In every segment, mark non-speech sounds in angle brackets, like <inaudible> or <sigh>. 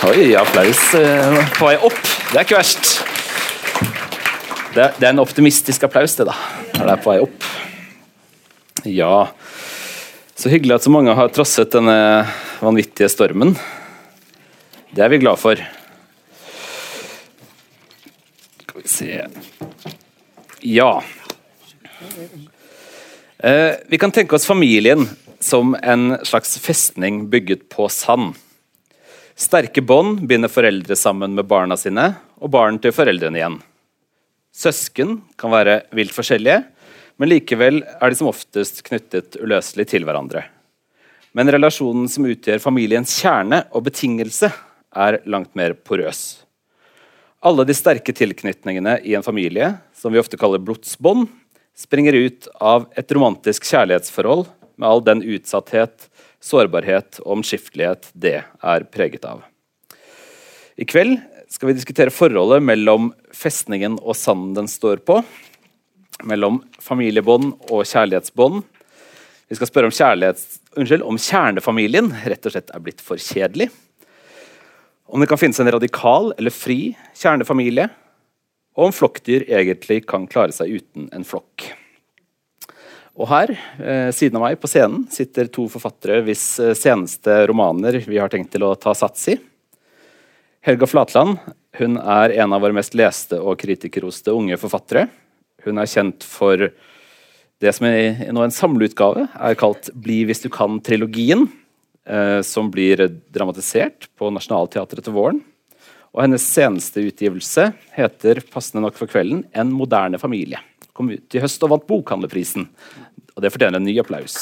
Oi, applaus eh, på vei opp. Det er ikke verst. Det er, en optimistisk applaus, det, da. Når det er på vei opp. Ja Så hyggelig at så mange har trosset denne vanvittige stormen. Det er vi glad for. Skal vi se Ja. Eh, vi kan tenke oss familien som en slags festning bygget på sand. Sterke bånd binder foreldre sammen med barna sine, og barn til foreldrene igjen. Søsken kan være vilt forskjellige, men likevel er de som oftest knyttet uløselig til hverandre. Men relasjonen som utgjør familiens kjerne og betingelse, er langt mer porøs. Alle de sterke tilknytningene i en familie, som vi ofte kaller blodsbånd, springer ut av et romantisk kjærlighetsforhold med all den utsatthet, sårbarhet og omskiftelighet det er preget av. I kveld skal vi diskutere forholdet mellom festningen og sanden den står på. Mellom familiebånd og kjærlighetsbånd. Vi skal spørre om, unnskyld, om kjernefamilien rett og slett er blitt for kjedelig. Om det kan finnes en radikal eller fri kjernefamilie. Og om flokkdyr egentlig kan klare seg uten en flokk. Og her, eh, siden av meg på scenen, sitter to forfattere hvis eh, seneste romaner vi har tenkt til å ta sats i. Helga Flatland hun er en av våre mest leste og kritikerroste unge forfattere. Hun er kjent for det som i nå en samleutgave er kalt 'Bli hvis du kan'-trilogien, eh, som blir dramatisert på Nationaltheatret til våren. Og hennes seneste utgivelse heter passende nok for kvelden 'En moderne familie' kom ut i høst og vant Bokhandlerprisen. Og det fortjener en ny applaus.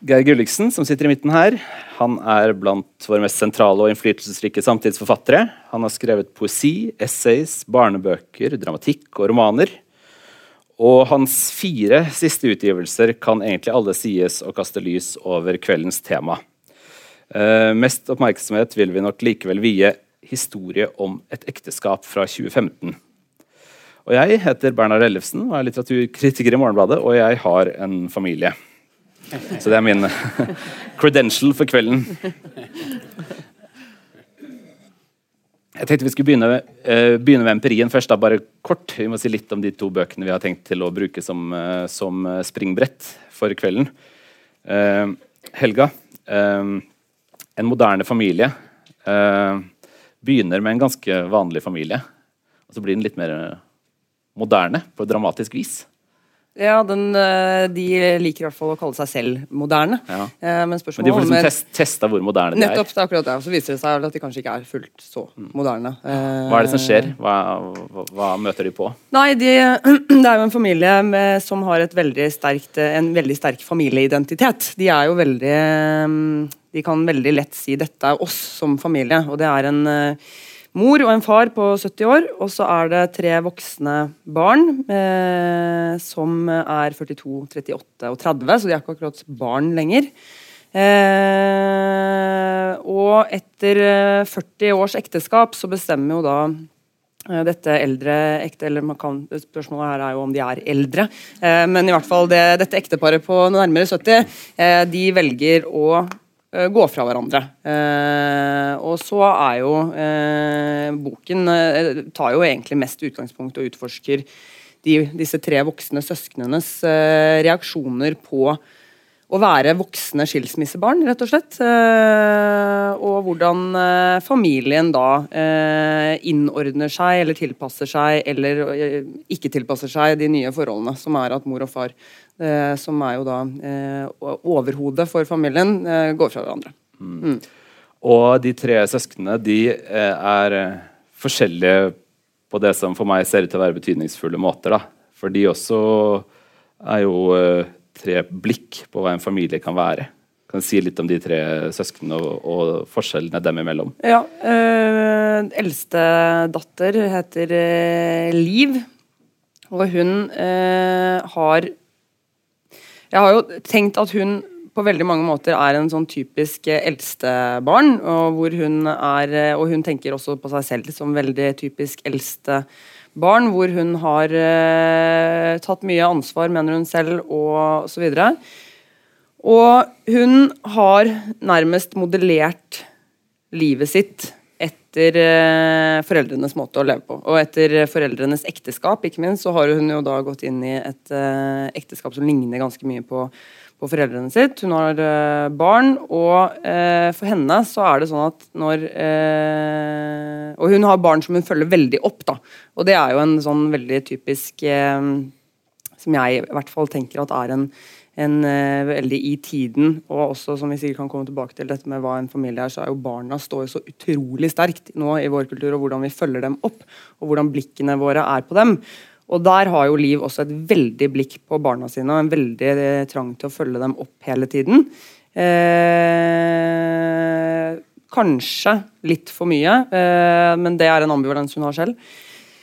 Geir Gulliksen, som sitter i midten her, han er blant våre mest sentrale og innflytelsesrike samtidsforfattere. Han har skrevet poesi, essays, barnebøker, dramatikk og romaner. Og hans fire siste utgivelser kan egentlig alle sies å kaste lys over kveldens tema. Uh, mest oppmerksomhet vil vi nok likevel vie historie om et ekteskap fra 2015. Og Jeg heter Bernhard Ellefsen og er litteraturkritiker i Morgenbladet, og jeg har en familie. Så det er min <laughs> credential for kvelden. Jeg tenkte vi skulle begynne, uh, begynne, med empirien først. da, bare kort. Vi må si litt om de to bøkene vi har tenkt til å bruke som, uh, som springbrett for kvelden. Uh, Helga, en moderne familie begynner med en ganske vanlig familie. Og så blir den litt mer moderne på dramatisk vis. Ja, den, eh, de liker i hvert fall å kalle seg selv moderne. Ja. Eh, men, Men de får liksom test, testa hvor moderne de er. Nettopp, det er akkurat det. Så viser det seg at de kanskje ikke er fullt så mm. moderne. Hva er det som skjer? Hva, hva, hva møter de på? Nei, de, <clears throat> Det er jo en familie med, som har veldig sterkt, en veldig sterk familieidentitet. De er jo veldig De kan veldig lett si 'dette er oss som familie', og det er en mor og en far på 70 år, og så er det tre voksne barn eh, som er 42, 38 og 30, så de er ikke akkurat barn lenger. Eh, og etter 40 eh, års ekteskap så bestemmer jo da eh, dette eldre ekte, eller kan, Spørsmålet her er jo om de er eldre, eh, men i hvert fall det, dette ekteparet på nærmere 70 eh, de velger å gå fra hverandre. Eh, og så er jo eh, Boken eh, tar jo egentlig mest utgangspunkt og utforsker de, disse tre voksne søsknenes eh, reaksjoner på å være voksne skilsmissebarn, rett og slett. Eh, og hvordan familien da innordner seg eller tilpasser seg eller ikke tilpasser seg de nye forholdene, som er at mor og far eh, som er jo da eh, overhodet for familien, eh, går fra hverandre. Mm. Mm. Og de tre søsknene de eh, er eh, forskjellige på det som for meg ser ut til å være betydningsfulle måter. da. For de også er jo eh, tre blikk på hva en familie kan være. Kan du si litt om de tre søsknene og, og forskjellene dem imellom? Ja, øh, Eldste datter heter øh, Liv. Og hun øh, har jeg har jo tenkt at hun på veldig mange måter er en sånn typisk eldstebarn. Og, og hun tenker også på seg selv som veldig typisk eldstebarn. Hvor hun har eh, tatt mye ansvar, mener hun selv, og så videre. Og hun har nærmest modellert livet sitt etter eh, foreldrenes måte å leve på. Og etter foreldrenes ekteskap, ikke minst, så har hun jo da gått inn i et eh, ekteskap som ligner ganske mye på, på foreldrene sitt. Hun har eh, barn, og eh, for henne så er det sånn at når eh, Og hun har barn som hun følger veldig opp, da. Og det er jo en sånn veldig typisk eh, Som jeg i hvert fall tenker at er en en uh, veldig i tiden. Og også, som vi sikkert kan komme tilbake til, dette med hva en familie er, så er jo barna står så utrolig sterkt nå i vår kultur, og hvordan vi følger dem opp, og hvordan blikkene våre er på dem. Og der har jo Liv også et veldig blikk på barna sine, og en veldig uh, trang til å følge dem opp hele tiden. Eh, kanskje litt for mye, men det er en ambivalens hun har selv.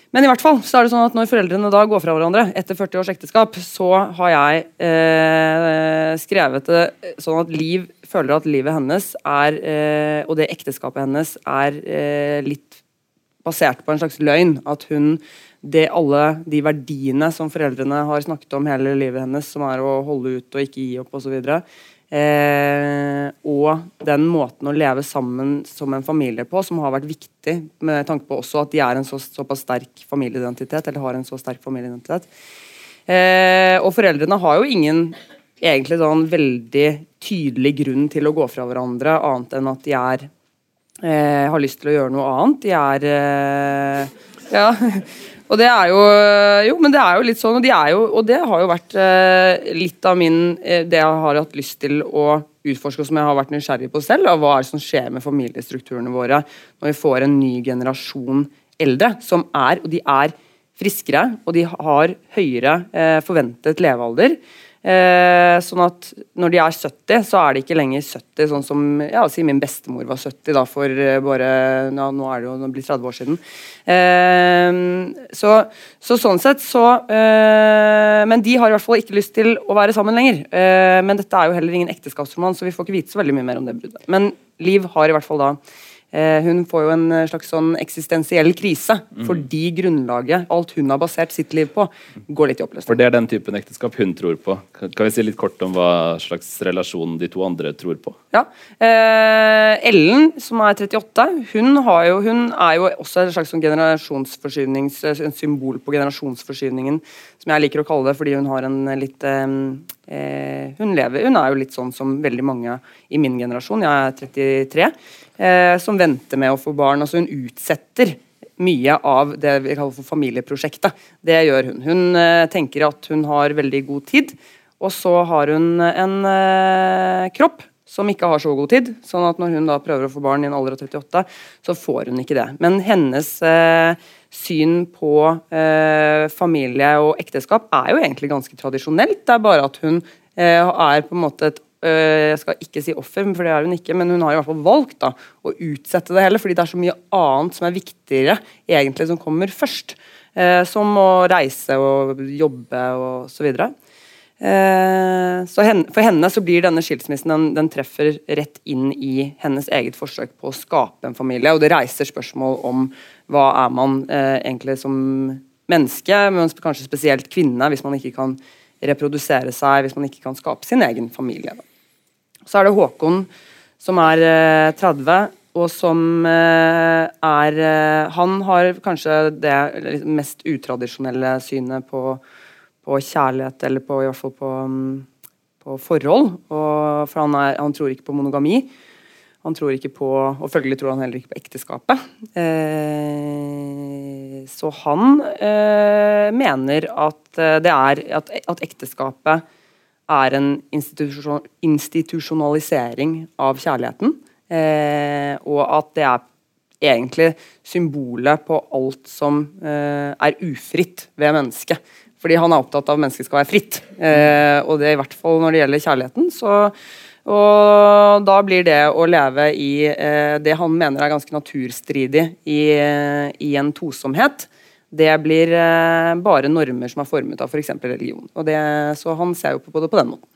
Men i hvert fall så er det sånn at når foreldrene da går fra hverandre etter 40 års ekteskap, så har jeg eh, skrevet det sånn at Liv føler at livet hennes er, eh, og det ekteskapet hennes er eh, litt basert på en slags løgn. At hun det alle de verdiene som foreldrene har snakket om hele livet hennes, som er å holde ut og ikke gi opp osv., Eh, og den måten å leve sammen som en familie på, som har vært viktig, med tanke på også at de er en så, såpass sterk familieidentitet, eller har en så sterk familieidentitet. Eh, og foreldrene har jo ingen egentlig sånn veldig tydelig grunn til å gå fra hverandre, annet enn at de er eh, har lyst til å gjøre noe annet. De er eh, Ja. Og det er jo Jo, men det er jo litt sånn, og, de jo, og det har jo vært eh, litt av min eh, Det jeg har hatt lyst til å utforske, og som jeg har vært nysgjerrig på selv. av hva er det som skjer med familiestrukturene våre når vi får en ny generasjon eldre, som er, og de er friskere, og de har høyere eh, forventet levealder. Eh, sånn at når de er 70, så er de ikke lenger 70, sånn som ja, si min bestemor var 70 da, for eh, bare ja, Nå er det jo blitt 30 år siden. Eh, så, så, sånn sett så eh, Men de har i hvert fall ikke lyst til å være sammen lenger. Eh, men dette er jo heller ingen ekteskapsroman, så vi får ikke vite så veldig mye mer om det bruddet. Men Liv har i hvert fall da hun får jo en eh, slags sånn eksistensiell krise mm. fordi grunnlaget, alt hun har basert sitt liv på, går litt i oppløsning. For det er den typen ekteskap hun tror på. Kan vi si litt kort om hva slags relasjon de to andre tror på? Ja. Eh, Ellen, som er 38, hun, jo, hun, er jo også en slags sånn generasjonsforskyvnings, en symbol på generasjonsforskyvningen, som jeg liker å kalle det, fordi hun har en litt eh, eh hun, lever, hun er jo litt sånn som veldig mange i min generasjon, jeg er 33 eh, som venter med å få barn. Altså hun utsetter mye av det vi kaller for familieprosjektet. Det gjør hun. Hun eh, tenker at hun har veldig god tid, og så har hun en eh, kropp som ikke har så god tid. sånn at når hun da prøver å få barn i en alder av 38, så får hun ikke det. Men hennes eh, syn på eh, familie og ekteskap er jo egentlig ganske tradisjonelt. Det er bare at hun eh, er på en måte et jeg skal ikke si offer, for det er hun ikke, men hun har i hvert fall valgt da, å utsette det hele, fordi det er så mye annet som er viktigere, egentlig, som kommer først. Eh, som å reise og jobbe og så videre. Eh, så for henne så blir denne skilsmissen den, den, treffer rett inn i hennes eget forsøk på å skape en familie, og det reiser spørsmål om hva er man egentlig som menneske, men kanskje spesielt kvinne, hvis man ikke kan reprodusere seg, hvis man ikke kan skape sin egen familie. Da. Så er det Håkon som er 30, eh, og som eh, er eh, Han har kanskje det mest utradisjonelle synet på, på kjærlighet, eller på, i hvert fall på, mm, på forhold. Og, for han, er, han, tror ikke på monogami. Han tror ikke på Og følgelig tror han heller ikke på ekteskapet. Så han mener at det er at ekteskapet er en institusjon, institusjonalisering av kjærligheten. Eh, og at det er egentlig symbolet på alt som eh, er ufritt ved mennesket. Fordi han er opptatt av at mennesket skal være fritt. Eh, og det i hvert fall når det gjelder kjærligheten. Så, og da blir det å leve i eh, det han mener er ganske naturstridig i, eh, i en tosomhet, det blir eh, bare normer som er formet av f.eks. For religion. Det, så han ser jo på det på den måten.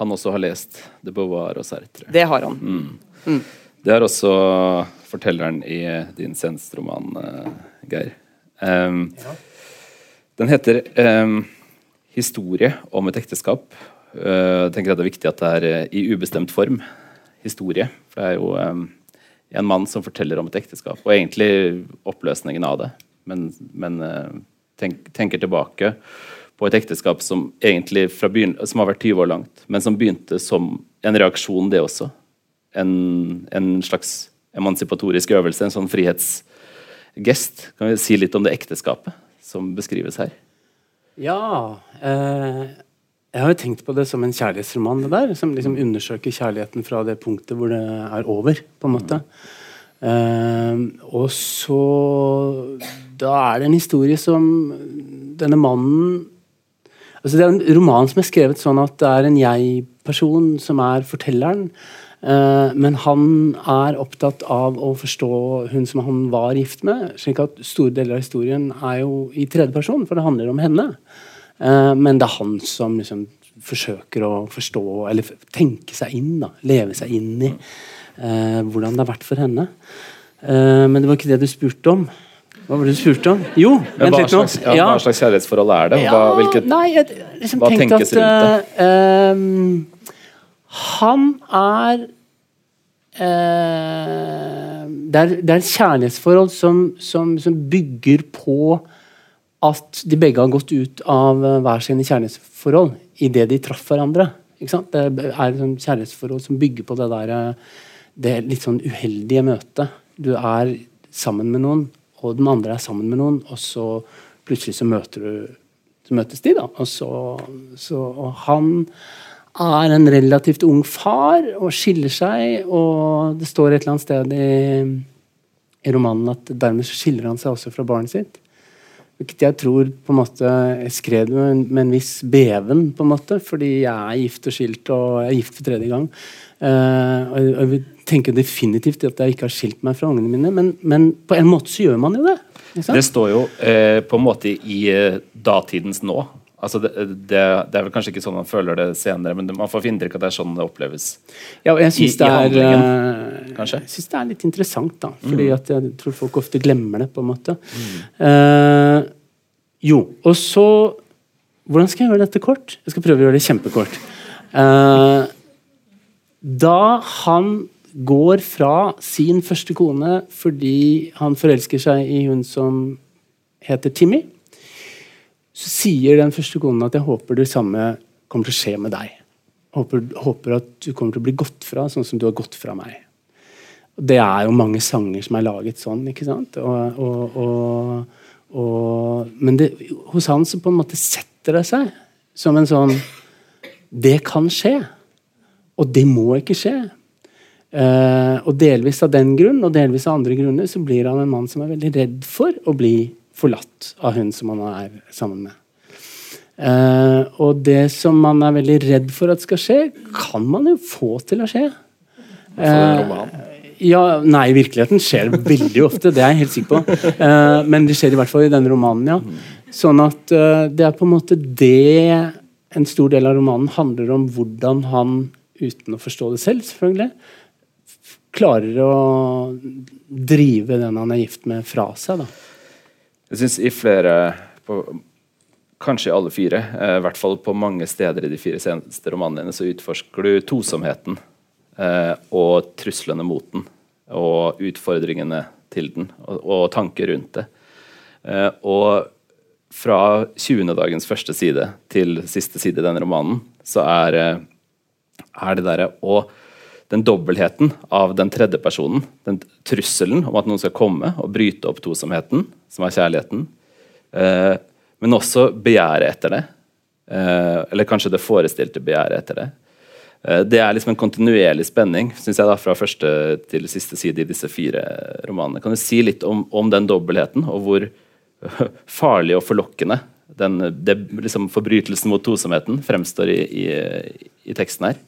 Han også har lest De Beauvoir og Sartre. Det har han. Mm. Mm. Det har også fortelleren i din sensroman, uh, Geir. Um, ja. Den heter um, 'Historie om et ekteskap'. jeg tenker at det er viktig at det er eh, i ubestemt form. Historie. For det er jo um, en mann som forteller om et ekteskap, og egentlig oppløsningen av det. Men, men uh, tenk, tenker tilbake på et ekteskap som egentlig som har vært 20 år langt, men som begynte som en reaksjon, det også. En, en slags emancipatorisk øvelse, en sånn frihetsgest. Kan vi si litt om det ekteskapet som beskrives her? Ja. Eh, jeg har jo tenkt på det som en kjærlighetsroman, det der, som liksom undersøker kjærligheten fra det punktet hvor det er over. på en måte. Uh, og så Da er det en historie som denne mannen altså Det er en roman som er skrevet sånn at det er en jeg-person som er fortelleren. Uh, men han er opptatt av å forstå hun som han var gift med. slik at Store deler av historien er jo i tredje person, for det handler om henne. Uh, men det er han som liksom forsøker å forstå, eller tenke seg inn, da, leve seg inn i eh, hvordan det har vært for henne. Eh, men det var ikke det du spurte om. Hva var det du spurte om? Jo, hva slags, ja, ja. hva, slags, kjærlighetsforhold er det? Hva, hvilket, nei, jeg, liksom hva tenkes at, rundt det? han er det er, det, er, et kjærlighetsforhold som, som, som bygger på at de begge har gått ut av eh, hver sine kjærlighetsforhold idet de traff hverandre. Det er et kjærlighetsforhold som bygger på det der eh, det litt sånn uheldige møtet. Du er sammen med noen, og den andre er sammen med noen, og så plutselig så møter du så møtes de, da. Og, så, så, og han er en relativt ung far og skiller seg, og det står et eller annet sted i, i romanen at dermed skiller han seg også fra barnet sitt. Hvilket jeg tror på en måte Jeg skrev med, med, en viss beven, på en måte, fordi jeg er gift og skilt, og jeg er gift for tredje gang. Uh, og jeg vil tenke definitivt at jeg ikke har skilt meg fra ungene mine, men, men på en måte så gjør man jo det. Det står jo uh, på en måte i uh, datidens nå. Altså det, det, det, er vel kanskje ikke sånn man føler det senere, men man får inntrykk av at det er sånn det oppleves. Ja, og jeg syns det, uh, det, er litt interessant, da. Fordi mm. jeg tror folk ofte glemmer det, på en måte. Mm. Uh, jo, og så Hvordan skal jeg gjøre dette kort? Jeg skal prøve å gjøre det kjempekort. Uh, da han går fra sin første kone fordi han forelsker seg i hun som heter Timmy så sier den første konen at jeg håper det samme kommer til å skje med deg. Håper, håper at du kommer til å bli gått fra sånn som du har gått fra meg. Det er jo mange sanger som er laget sånn. ikke sant? Og, og, og, men det, hos han så på en måte setter det seg som en sånn Det kan skje. Og det må ikke skje. Uh, og delvis av den grunn og delvis av andre grunner så blir han en mann som er veldig redd for å bli forlatt av hun som han er sammen med. Uh, og det som man er veldig redd for at skal skje, kan man jo få til å skje. Uh, ja, nei, virkeligheten skjer veldig ofte, det er jeg helt sikker på. Uh, men det skjer i hvert fall i denne romanen, ja. Sånn at det er på en måte det en stor del av romanen handler om hvordan han, uten å forstå det selv, selvfølgelig, klarer å drive den han er gift med, fra seg. da. Jeg syns i flere på, Kanskje i alle fire, eh, i hvert fall på mange steder i de fire seneste romanene så utforsker du tosomheten eh, og truslene mot den. Og utfordringene til den, og, og tanker rundt det. Eh, og fra 20. dagens første side til siste side i denne romanen, så er, er det derre å den dobbeltheten av den tredje personen, den trusselen om at noen skal komme og bryte opp tosomheten, som er kjærligheten, eh, men også begjæret etter det. Eh, eller kanskje det forestilte begjæret etter det. Eh, det er liksom en kontinuerlig spenning synes jeg da, fra første til siste side i disse fire romanene. Kan du si litt om, om den dobbeltheten, og hvor <laughs> farlig og forlokkende den det, liksom, forbrytelsen mot tosomheten fremstår i, i, i teksten her?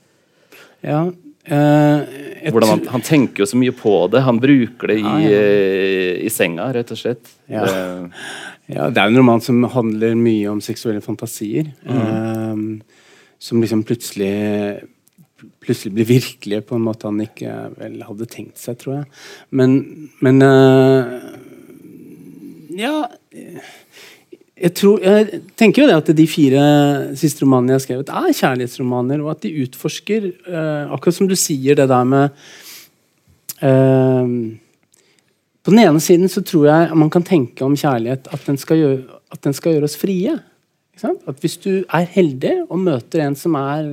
Ja, Uh, han, han, tenker jo så mye på det. Han bruker det i, ah, ja. uh, i senga, rett og slett. Ja. Det, <laughs> ja. det er en roman som handler mye om seksuelle fantasier. Mm. Uh, som liksom plutselig plutselig blir virkelige på en måte han ikke vel hadde tenkt seg, tror jeg. Men, men Ja jeg, tror, jeg, tenker jo det at de fire siste romanene jeg har skrevet, er kjærlighetsromaner, og at de utforsker uh, Akkurat som du sier, det der med uh, På den ene siden så tror jeg man kan tenke om kjærlighet at den skal gjøre, den skal gjøre oss frie. At Hvis du er heldig og møter en som er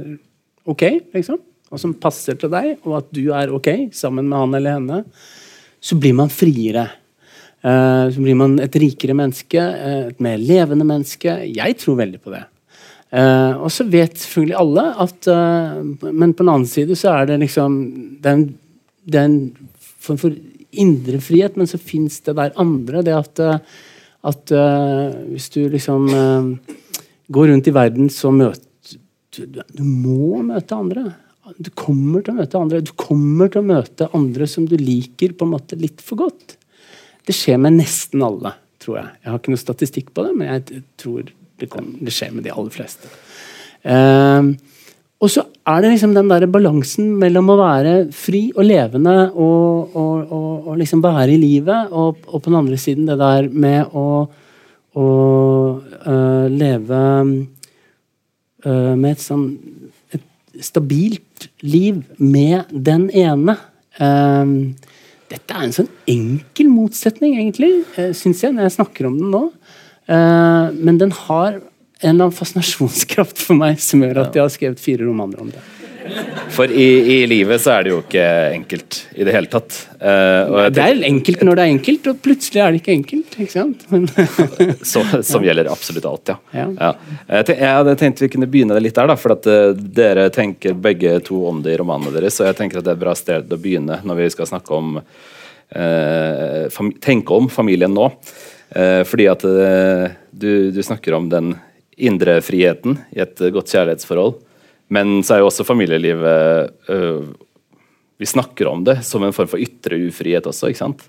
ok, liksom, og som passer til deg, og at du er ok sammen med han eller henne, så blir man friere. Uh, så blir man et rikere menneske, uh, et mer levende menneske. Jeg tror veldig på det. Uh, og så vet selvfølgelig alle at Men på den annen side så er det liksom Det er form for indre frihet, men så fins det der andre. Det at, at hvis du liksom går rundt i verden, så møter du, du må møte andre. Du kommer til å møte andre. Du kommer til å møte andre som du liker på en måte litt for godt. Det skjer med nesten alle, tror jeg. Jeg har ikke noe statistikk på det, men jeg tror det, kan, det skjer med de aller fleste. Uh, og så er det liksom den der balansen mellom å være fri og levende og, og, og, og liksom være i livet, og, på den andre siden det der med å, å uh, leve uh, med et sånn et stabilt liv med den ene. Uh, dette er en sånn enkel motsetning, egentlig, eh, syns jeg, når jeg snakker om den nå. Uh, men den har en eller annen fascinasjonskraft for meg som gjør at jeg har skrevet fire romaner om det. For i, i, livet så er det jo ikke enkelt i det hele tatt. Uh, det er enkelt når det er enkelt, og plutselig er det ikke enkelt. ikke sant? <laughs> så, som gjelder absolutt alt, ja. ja. ja. Jeg, jeg, hadde tenkt vi kunne begynne litt der, da, for at uh, dere tenker begge to om det i romanene deres. Så jeg tenker at det er et bra sted å begynne når vi skal snakke om uh, tenke om familien nå. fordi at du, du snakker om den indre friheten i et godt kjærlighetsforhold. Men så er jo også familielivet øh, Vi snakker om det som en form for ytre ufrihet også. ikke sant?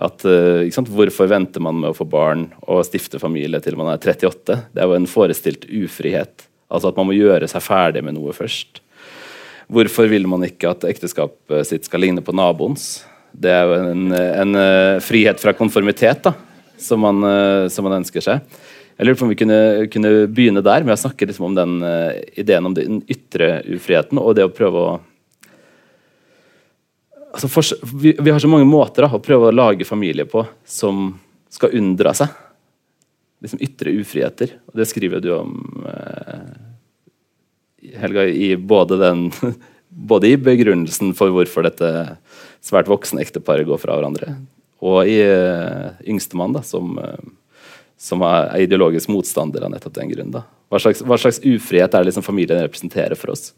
At, øh, ikke sant? Hvorfor venter man med å få barn og stifte familie til man er 38? Det er jo en forestilt ufrihet. Altså at man må gjøre seg ferdig med noe først. Hvorfor vil man ikke at ekteskapet sitt skal ligne på naboens? Det er jo en, en, en frihet fra konformitet da, som man, som man ønsker seg. Jeg lurer på om vi kunne, kunne, begynne der med å snakke liksom om den uh, ideen om den ytre ufriheten og det å prøve å altså for, vi, vi, har så mange måter da, å prøve å lage familie på som skal unndra seg liksom ytre ufriheter. Og det skriver du om, uh, Helga, i både den <laughs> både i begrunnelsen for hvorfor dette svært voksne ekteparet går fra hverandre, og i uh, yngstemann, som uh, som er ideologisk motstander av nettopp den grunn. Hva, slags, hva slags ufrihet er det liksom familien representerer for oss?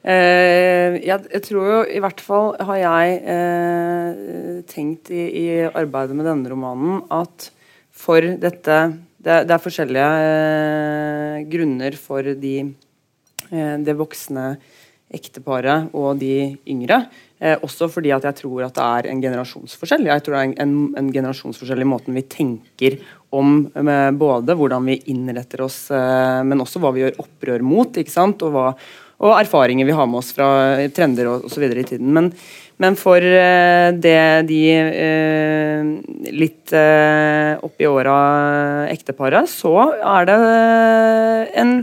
Eh, jeg, jeg, tror jo i hvert fall har jeg eh, tenkt i, i, arbeidet med denne romanen at for dette Det, det er forskjellige eh, grunner for de, eh, det voksne ekteparet og de yngre. Eh, også fordi at jeg tror at det er en generasjonsforskjell. Jeg tror det er en, en generasjonsforskjell i måten vi tenker om eh, både hvordan vi innretter oss, eh, men også hva vi gjør opprør mot. ikke sant? Og, hva, og erfaringer vi har med oss fra trender osv. i tiden. Men, men, for eh, det de litt oppi åra ekteparet, så er det en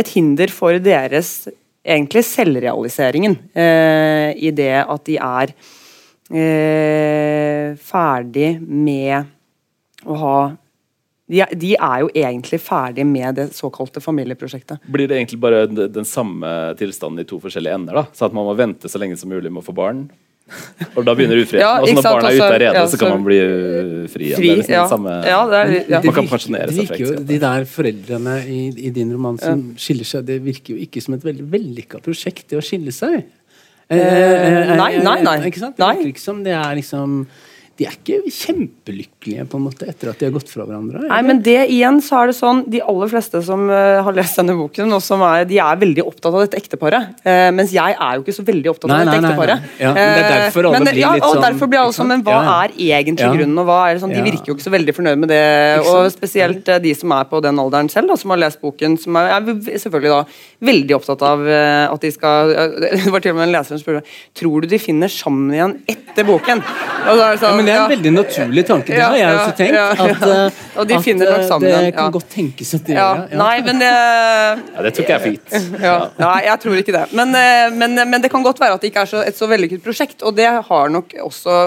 et hinder for deres egentlig selvrealiseringen i det at de er eh, ferdig med å ha de, de, er jo egentlig ferdig med det såkalte familieprosjektet. Blir det egentlig bare den samme tilstanden i to forskjellige ender? da? Så at man må vente så lenge som mulig med å få barn? Og da begynner ufriheten. <laughs> Ja, og når barna er ute av redet, ja, så, kan man bli fri igjen. Fri, liksom ja. Samme, er, ja. Man kan pensjonere seg fra De der foreldrene i, i din roman som skiller seg, det virker jo ikke som et veldig vellykka prosjekt, det å skille seg. Eh, eh, eh nei, nei, nei. Ikke sant? Det virker ikke som det er liksom de er ikke kjempelykkelige på en måte etter at de har gått fra hverandre. Nei, men det igjen så er det sånn, De aller fleste som uh, har lest denne boken, og som er, de er veldig opptatt av dette ekteparet. Uh, mens jeg er jo ikke så veldig opptatt nei, av dette nei, ekteparet. Ja, men det er derfor alle men, blir ja, litt sånn... Derfor blir alle sånn, Men hva ja, er egentlig grunnen? og hva er det sånn, De virker jo ikke så veldig fornøyd med det. Og spesielt uh, de som er på den alderen selv, da, som har lest boken, som er, er selvfølgelig da veldig opptatt av at de skal <laughs> Det var til og med en leser som spurte tror du de finner sammen igjen etter boken. Og så er det sånn, er en veldig naturlig tanke. Det har jeg også tenkt. At, uh, og de finner nok sammen det kan godt tenkes at de gjør det. Nei, men det Ja, det tok jeg fint. <laughs> Ja, jeg tror ikke det. Men, men, men, det kan godt være at det ikke er så, et så vellykket prosjekt, og det har nok også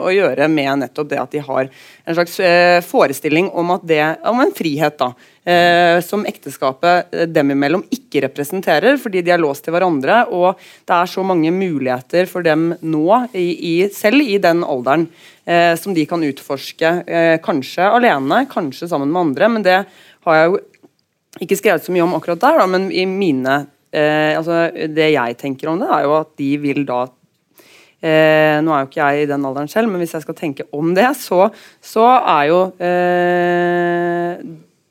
å gjøre med nettopp det at de har en slags forestilling om at det om en frihet, da eh, som ekteskapet eh, dem imellom ikke representerer, fordi de er låst til hverandre. Og det er så mange muligheter for dem nå, i, i, selv i den alderen, eh, som de kan utforske. Eh, kanskje alene, kanskje sammen med andre. Men det har jeg jo ikke skrevet så mye om akkurat der, da, men i mine eh, altså Det jeg tenker om det, er jo at de vil da Eh, nå er jo ikke jeg i den alderen selv, men hvis jeg skal tenke om det, så, så er jo eh,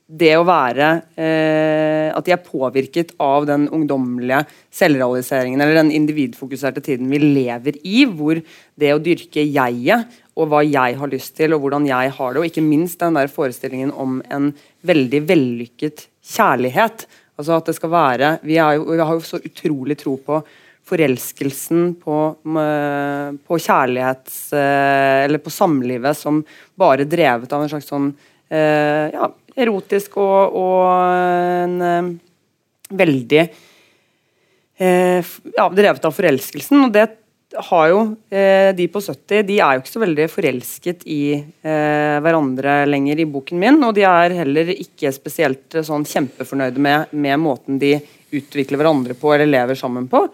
det å være eh, At de er påvirket av den ungdommelige selvrealiseringen eller den individfokuserte tiden vi lever i, hvor det å dyrke jeget og hva jeg har lyst til og hvordan jeg har det, og ikke minst den der forestillingen om en veldig vellykket kjærlighet. Altså at det skal være Vi, jo, vi har jo så utrolig tro på forelskelsen, på, på kjærlighets... Eh, eller på samlivet som bare drevet av en slags sånn Uh, ja, erotisk og, og en uh, veldig eh, ja, drevet av forelskelsen. og det har jo eh, De på 70 de er jo ikke så veldig forelsket i hverandre lenger i boken min. Og de er heller ikke spesielt sånn kjempefornøyde med, med måten de utvikler hverandre på eller lever sammen på.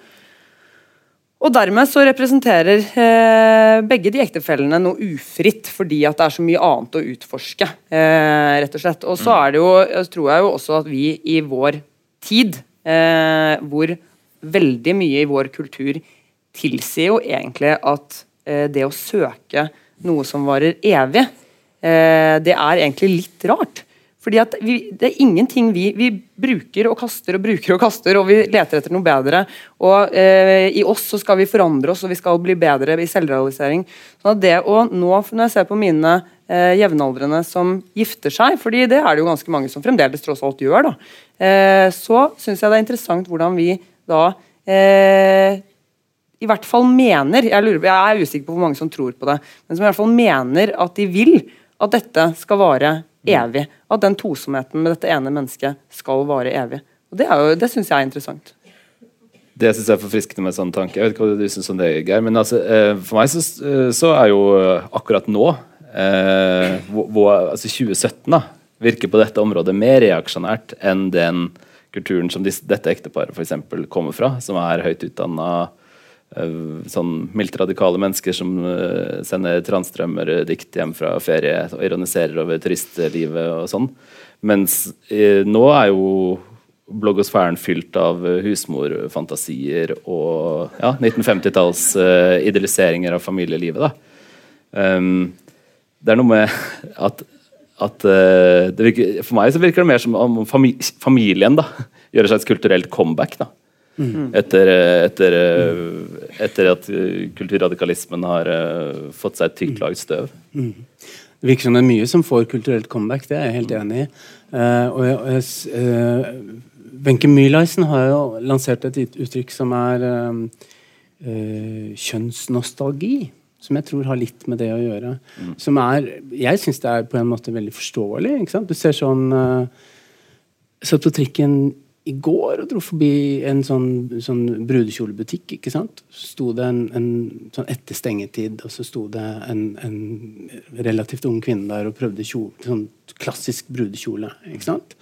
Og Dermed så representerer eh, begge de ektefellene noe ufritt, fordi at det er så mye annet å utforske. Eh, rett Og slett. Og så er det jo, tror jeg jo også at vi i vår tid, eh, hvor veldig mye i vår kultur tilsier jo egentlig at eh, det å søke noe som varer evig, eh, det er egentlig litt rart. Fordi at vi, Det er ingenting vi, vi bruker og kaster og bruker og kaster, og vi leter etter noe bedre. og eh, I oss så skal vi forandre oss, og vi skal bli bedre i selvrealisering. Så det å nå, Når jeg ser på mine eh, jevnaldrende som gifter seg, fordi det er det jo ganske mange som fremdeles tross alt gjør, da, eh, så syns jeg det er interessant hvordan vi da eh, i hvert fall mener jeg, lurer, jeg er usikker på hvor mange som tror på det, men som i hvert fall mener at de vil at dette skal vare evig. At den tosomheten med dette ene mennesket skal vare evig. Og Det, er det syns jeg er interessant. Det syns jeg er forfriskende med sånn tanke. Jeg vet ikke hva du syns om det, Geir. Men altså, eh, for meg så, eh, så, er jo eh, akkurat nå, eh, hvor, altså 2017, da, virker på dette området mer reaksjonært enn den kulturen som dette ekteparet f.eks. kommer fra, som er høyt utdanna sånn mildt radikale mennesker som uh, sender transtrømmer-dikt hjem fra ferie og ironiserer over turistlivet og sånn. Mens uh, nå er jo bloggosfæren fylt av husmorfantasier og ja, 1950-talls uh, idealiseringer av familielivet. da. det er noe med at, at virker, For meg så virker det mer som om familien da, gjør et slags kulturelt comeback. da Mm. Etter, etter, etter, at kulturradikalismen har uh, fått seg et tykt lag støv. Mm. Det virker som det er mye som får kulturelt comeback, det er jeg helt enig i. Uh, og jeg, uh, Wenche Myhlaisen har jo lansert et uttrykk som er kjønnsnostalgi. Som jeg tror har litt med det å gjøre. Mm. Som er Jeg syns det er på en måte veldig forståelig. Du ser sånn Satt på trikken i går og dro forbi en sånn, sånn brudekjolebutikk. ikke sant? sto det en, en, sånn Etter stengetid, og så sto det en, en, relativt ung kvinne der og prøvde kjole, sånn klassisk brudekjole. ikke sant?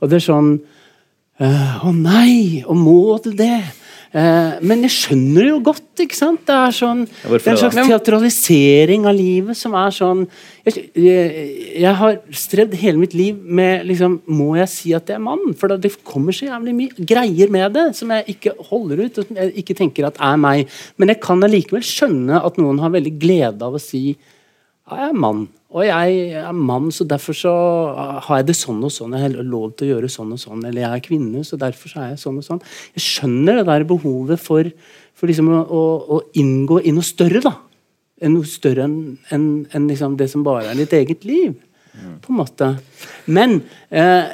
Og det er sånn øh, Å nei! Og må du det? Eh, men jeg skjønner det jo godt. ikke sant? Det er, sånn, det er en slags teatralisering av livet som er sånn Jeg, jeg, har strevd hele mitt liv med liksom, Må jeg si at jeg er mann? For det kommer så jævlig mye greier med det som jeg ikke holder ut, og som jeg ikke tenker at er meg. Men jeg kan allikevel skjønne at noen har veldig glede av å si jeg er mann. Og jeg er mann, så derfor så har jeg det sånn og sånn. Jeg har lov til å gjøre sånn og sånn. Eller jeg er kvinne, så derfor så er jeg sånn og sånn. Jeg skjønner det der behovet for, for liksom å, å, å, inngå i noe større. da. Noe større enn en, en liksom det som bare er ditt eget liv. På en måte. Men eh,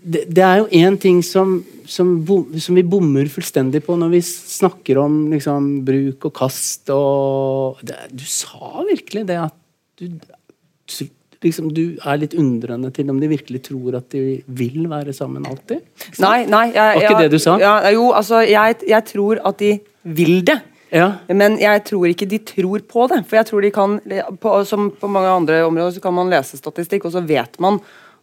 det, det, er jo én ting som, som, som, vi bommer fullstendig på når vi snakker om liksom, bruk og kast. Og det, du sa virkelig det at du, liksom, du er litt undrende til om de virkelig tror at de vil være sammen alltid? Nei, nei. Jeg, Var ikke det du sa? Ja, jo, altså, jeg, jeg tror at de vil det. Ja. Men jeg tror ikke de tror på det. For jeg tror de kan, på, Som på mange andre områder så kan man lese statistikk, og så vet man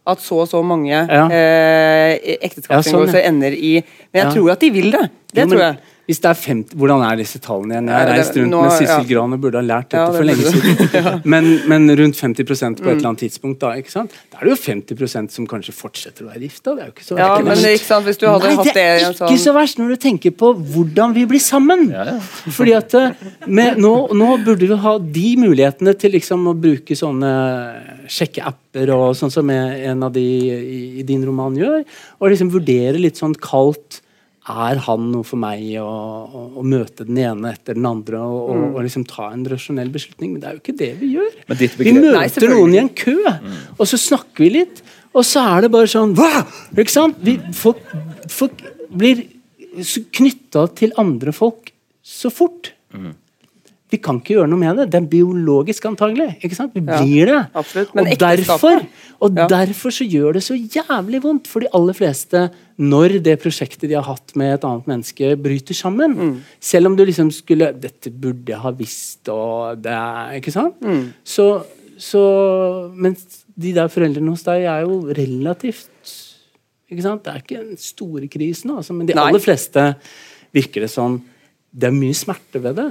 at så og så mange Ja. eh, ekteskapsinngåelser Ja, sånn, ender i Men jeg Ja. tror at de vil det. Det Jo, men tror jeg. Hvis det er 50, Hvordan er disse tallene igjen? Jeg har reist rundt nå- med Sissel ja. Gran og burde ha lært dette Ja, for lenge du. siden. <laughs> men, men rundt 50% på et eller annet tidspunkt, da ikke sant? Da er det jo 50% som kanskje fortsetter å være gifta. Det er jo ikke så Ja, verst. men det, ikke sant, Hvis du hadde Nei, hatt det det er ikke sånn så verst når du tenker på hvordan vi blir sammen. Ja, ja. Fordi at eh, med, nå, nå burde vi ha de mulighetene til liksom å bruke sånne sjekkeapper og sånn som en av de i, i din roman gjør. Og liksom vurdere litt sånn kaldt er han noe for meg å, å, å møte den ene etter den andre og, og, og liksom ta en rasjonell beslutning? Men det er jo ikke det vi gjør. Vi møter Nei, noen i en kø, og så snakker vi litt, og så er det bare sånn Hva?! Ikke sant? Vi, folk, folk blir knytta til andre folk så fort. Vi kan ikke gjøre noe med det. Det er biologisk antagelig. ikke sant? Vi blir det. absolutt. Men og derfor, og derfor så gjør det så jævlig vondt for de aller fleste når det prosjektet de har hatt med et annet menneske, bryter sammen. Mm. Selv om du liksom skulle 'Dette burde jeg ha visst', og det Ikke sant? Mm. Så, så Mens de der foreldrene hos deg er jo relativt ikke sant? Det er ikke den store krisen, altså, men de Nei. aller fleste virker det som det er mye smerte ved det.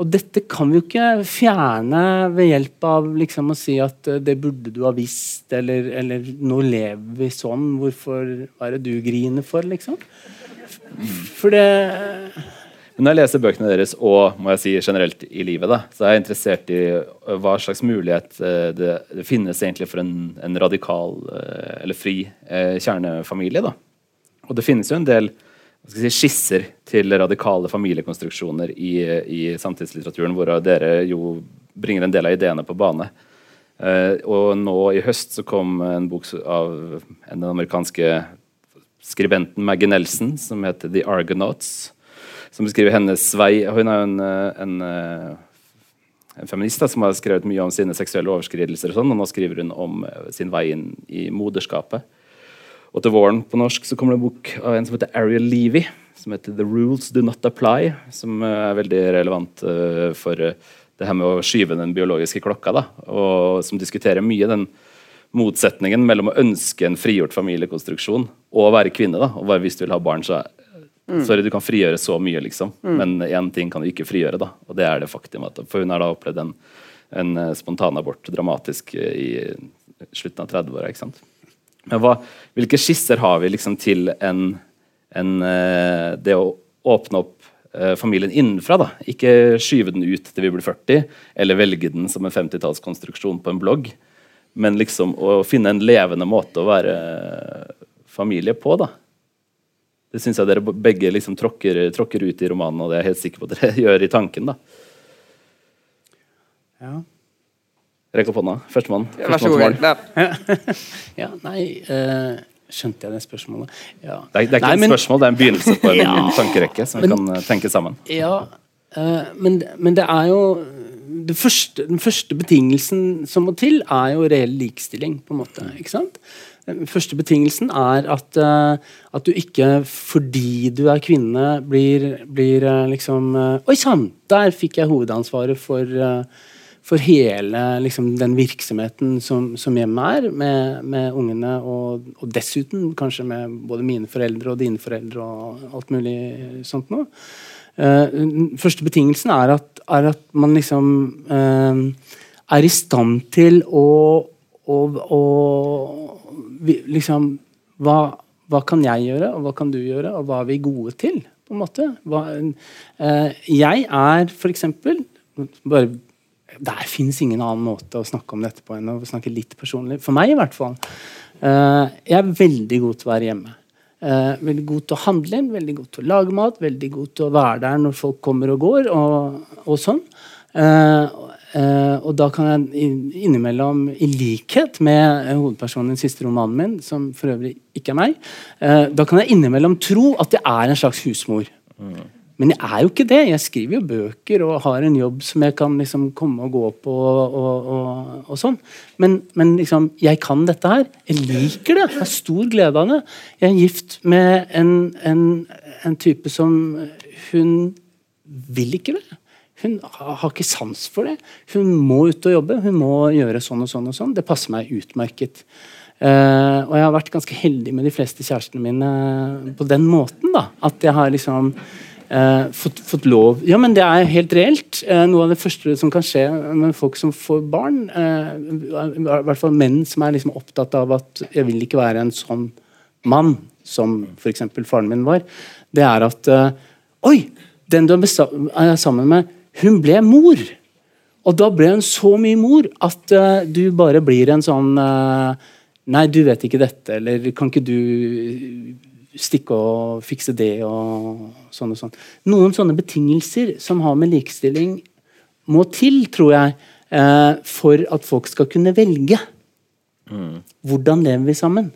Og dette kan vi jo ikke fjerne ved hjelp av liksom å si at eh, det burde du ha visst, eller, eller nå lever vi sånn, hvorfor hva er det du griner for, liksom? For det Men når jeg leser bøkene deres, og må jeg si generelt i livet, da, så er jeg interessert i øh, hva slags mulighet det, det finnes egentlig for en, en radikal eller fri kjernefamilie. da. Og det finnes jo en del si, skisser til radikale familiekonstruksjoner i, i samtidslitteraturen, hvor dere jo bringer en del av ideene på bane. Uh, og nå i høst så kom en bok av den amerikanske skribenten Maggie Nelson som heter The Argonauts. Som beskriver hennes vei Hun er jo en, eh, en, eh, en feminist da, som har skrevet mye om sine seksuelle overskridelser, og sånn, og nå skriver hun om sin vei inn i moderskapet. Og til våren på norsk så kommer det en bok av en som heter Ariel Levy, som heter The Rules Do Not Apply, som eh, er veldig relevant eh, for eh, det her med å skyve den biologiske klokka, da, og som diskuterer mye den motsetningen mellom å ønske en frigjort familiekonstruksjon og å være kvinne. da, og bare Hvis du vil ha barn, så Sorry, du kan frigjøre så mye, liksom, men én ting kan du ikke frigjøre, da, og det er det faktum at For hun har da opplevd en, en spontanabort dramatisk i slutten av 30-åra, ikke sant. Hva, hvilke skisser har vi liksom til en, en eh, Det å åpne opp eh, familien innenfra, da. Ikke skyve den ut til vi blir 40, eller velge den som en 50-tallskonstruksjon på en blogg. Men liksom å finne en levende måte å være familie på, da. Det syns jeg dere begge liksom tråkker, tråkker ut i romanen, og det er jeg helt sikker på at dere <laughs> gjør i tanken. da. Ja. Rekk opp hånda. Førstemann. Vær så Førstemann god. mål. Ja. <laughs> ja nei uh, Skjønte jeg det spørsmålet? Ja. Det er, det er ikke Nei, et men- spørsmål, det er en begynnelse på en <laughs> Ja. tankerekke som vi kan eh, tenke sammen. Ja, uh, men, men det er jo det første, Den første betingelsen som må til, er jo reell likestilling. på en måte, ikke sant? Den første betingelsen er at, uh, at du ikke fordi du er kvinne, blir, blir liksom Oi sann! Der fikk jeg hovedansvaret for, for hele liksom, den virksomheten som, som hjemmet er, med, med ungene, og, og dessuten kanskje med både mine foreldre og dine foreldre og alt mulig sånt noe. Uh, første betingelsen er at, er at man liksom uh, er i stand til å, å, å liksom hva, hva kan jeg gjøre, og hva kan du gjøre, og hva er vi gode til? på en måte? Hva, uh, jeg er for eksempel bare Der fins ingen annen måte å snakke om dette på enn å snakke litt personlig. For meg, i hvert fall. Eh, jeg er veldig god til å være hjemme. Eh, veldig god til å handle inn, veldig god til å lage mat, veldig god til å være der når folk kommer og går, og, og sånn. Uh, og da kan jeg innimellom, i likhet med hovedpersonen i den siste romanen min, som for øvrig ikke er meg, uh, da kan jeg innimellom tro at jeg er en slags husmor. Men jeg er jo ikke det. Jeg skriver jo bøker og har en jobb som jeg kan liksom komme og gå på. og, og, og sånn. Men, men, liksom, jeg kan dette her. Jeg liker det. Jeg har stor glede av det. Jeg er gift med en, en, en type som Hun vil ikke det. Hun har ikke sans for det. Hun må ut og jobbe. Hun må gjøre sånn og sånn. og sånn. Det passer meg utmerket. Uh, og jeg har vært ganske heldig med de fleste kjærestene mine på den måten. da, At jeg har liksom uh, fått, fått, lov Ja, men det er helt reelt. Uh, noe av det første som kan skje med folk som får barn, i hvert fall menn som er liksom opptatt av at jeg vil ikke være en sånn mann som f.eks. faren min var, det er at Oi! Den du er sammen med, hun ble mor! Og da ble hun så mye mor at du bare blir en sånn uh, Nei, du vet ikke dette, eller kan ikke du stikke og fikse det, og sånn og sånn. Noen sånne betingelser som har med likestilling må til, tror jeg, eh, for at folk skal kunne velge. Mm. Hvordan lever vi sammen?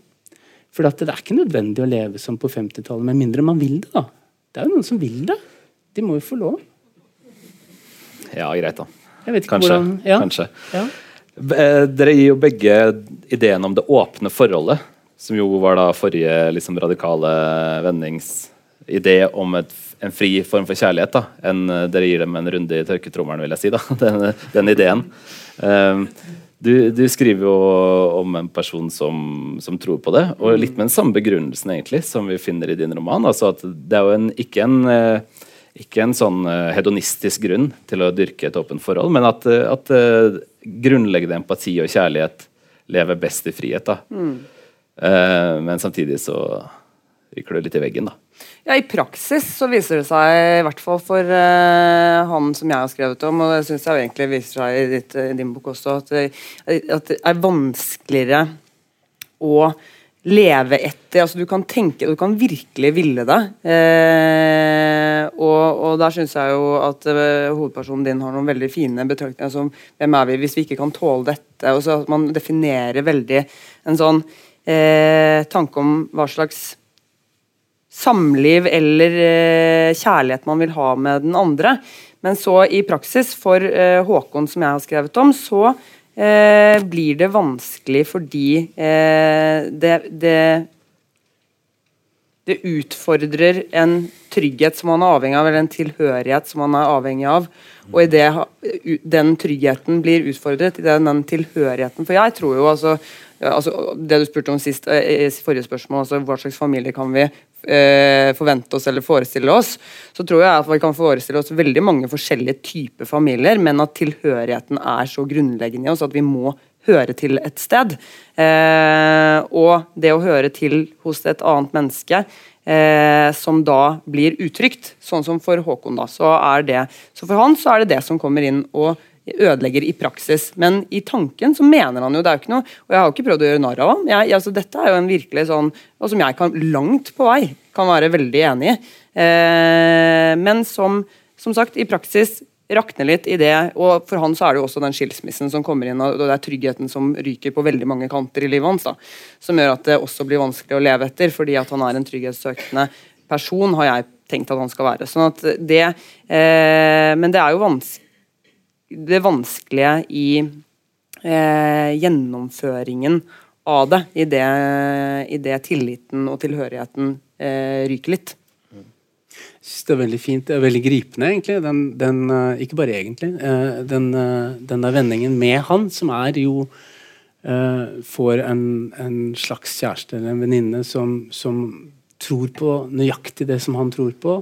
For det er ikke nødvendig å leve som på 50-tallet, med mindre man vil det. da. Det er jo noen som vil det. De må jo få lov. Ja, greit, da. Jeg vet ikke kanskje. Hvordan, ja. kanskje. Ja. Eh, dere gir jo begge ideen om det åpne forholdet, som jo var da forrige liksom, radikale vendingsidé om et, en fri form for kjærlighet. da. En, eh, dere gir dem en runde i tørketrommelen, vil jeg si. da, <laughs> Den, den ideen. Um, du, du, skriver jo om en person som, som, tror på det, og litt med den samme begrunnelsen egentlig som vi finner i din roman. altså at Det er jo en, ikke en ikke en sånn hedonistisk grunn til å dyrke et åpent forhold, men at, at grunnleggende empati og kjærlighet lever best i frihet. da. Mm. Uh, men samtidig så ryker det litt i veggen, da. Ja, I praksis så viser det seg, i hvert fall for uh, han som jeg har skrevet om, og det syns jeg egentlig viser seg i, ditt, i din bok også, at det, at det er vanskeligere å leve etter altså Du kan tenke, du kan virkelig ville det. Eh, og, og, der syns jeg jo at uh, hovedpersonen din har noen veldig fine betraktninger som hvem er vi hvis vi ikke kan tåle dette? og så at Man definerer veldig en sånn eh, tanke om hva slags samliv eller eh, kjærlighet man vil ha med den andre. Men så i praksis, for eh, Håkon som jeg har skrevet om, så eh, blir det vanskelig fordi eh, det, det, det utfordrer en trygghet som man er avhengig av, eller en tilhørighet som man er avhengig av. Og idet den tryggheten blir utfordret, i den, den tilhørigheten For jeg tror jo altså, altså Det du spurte om sist eh, i forrige spørsmål, altså hva slags familie kan vi eh, forvente oss eller forestille oss, så tror jeg at vi kan forestille oss veldig mange forskjellige typer familier, men at tilhørigheten er så grunnleggende i oss at vi må høre til et sted. Eh, og det å høre til hos et annet menneske eh, som da blir utrygt, sånn som for Håkon, da, så er det Så for han så er det det som kommer inn og ødelegger i praksis. Men i tanken så mener han jo det er jo ikke noe Og jeg har jo ikke prøvd å gjøre narr av ham. Altså, dette er jo en virkelig sånn Og som jeg kan langt på vei kan være veldig enig i. Eh, men som, som sagt, i praksis rakner litt i det. Og for han så er det jo også den skilsmissen som kommer inn, og det er tryggheten som ryker på veldig mange kanter i livet hans, da, som gjør at det også blir vanskelig å leve etter, fordi at han er en trygghetssøkende person, har jeg tenkt at han skal være. Sånn at det, eh, men det er jo vanskelig det vanskelige i eh, gjennomføringen av det, i det, i det tilliten og tilhørigheten eh, ryker litt. Jeg synes det er veldig fint. Det er veldig gripende, egentlig. Den, den, uh, ikke bare egentlig. Uh, den, uh, den, der vendingen med han, som er jo Får en, en, slags kjæreste eller en venninne som, som, tror på nøyaktig det som han tror på.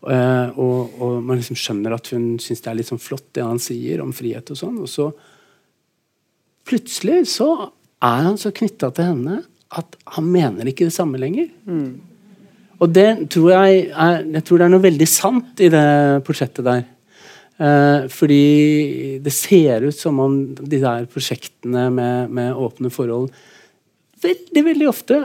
Uh, og, og, man liksom skjønner at hun syns det er litt sånn flott det han sier om frihet og sånn. Og så plutselig så er han så knytta til henne at han mener ikke det samme lenger. Mm. Og det tror jeg, er, jeg tror det er noe veldig sant i det portrettet der. Eh, fordi det ser ut som om de der prosjektene med, med åpne forhold veldig veldig ofte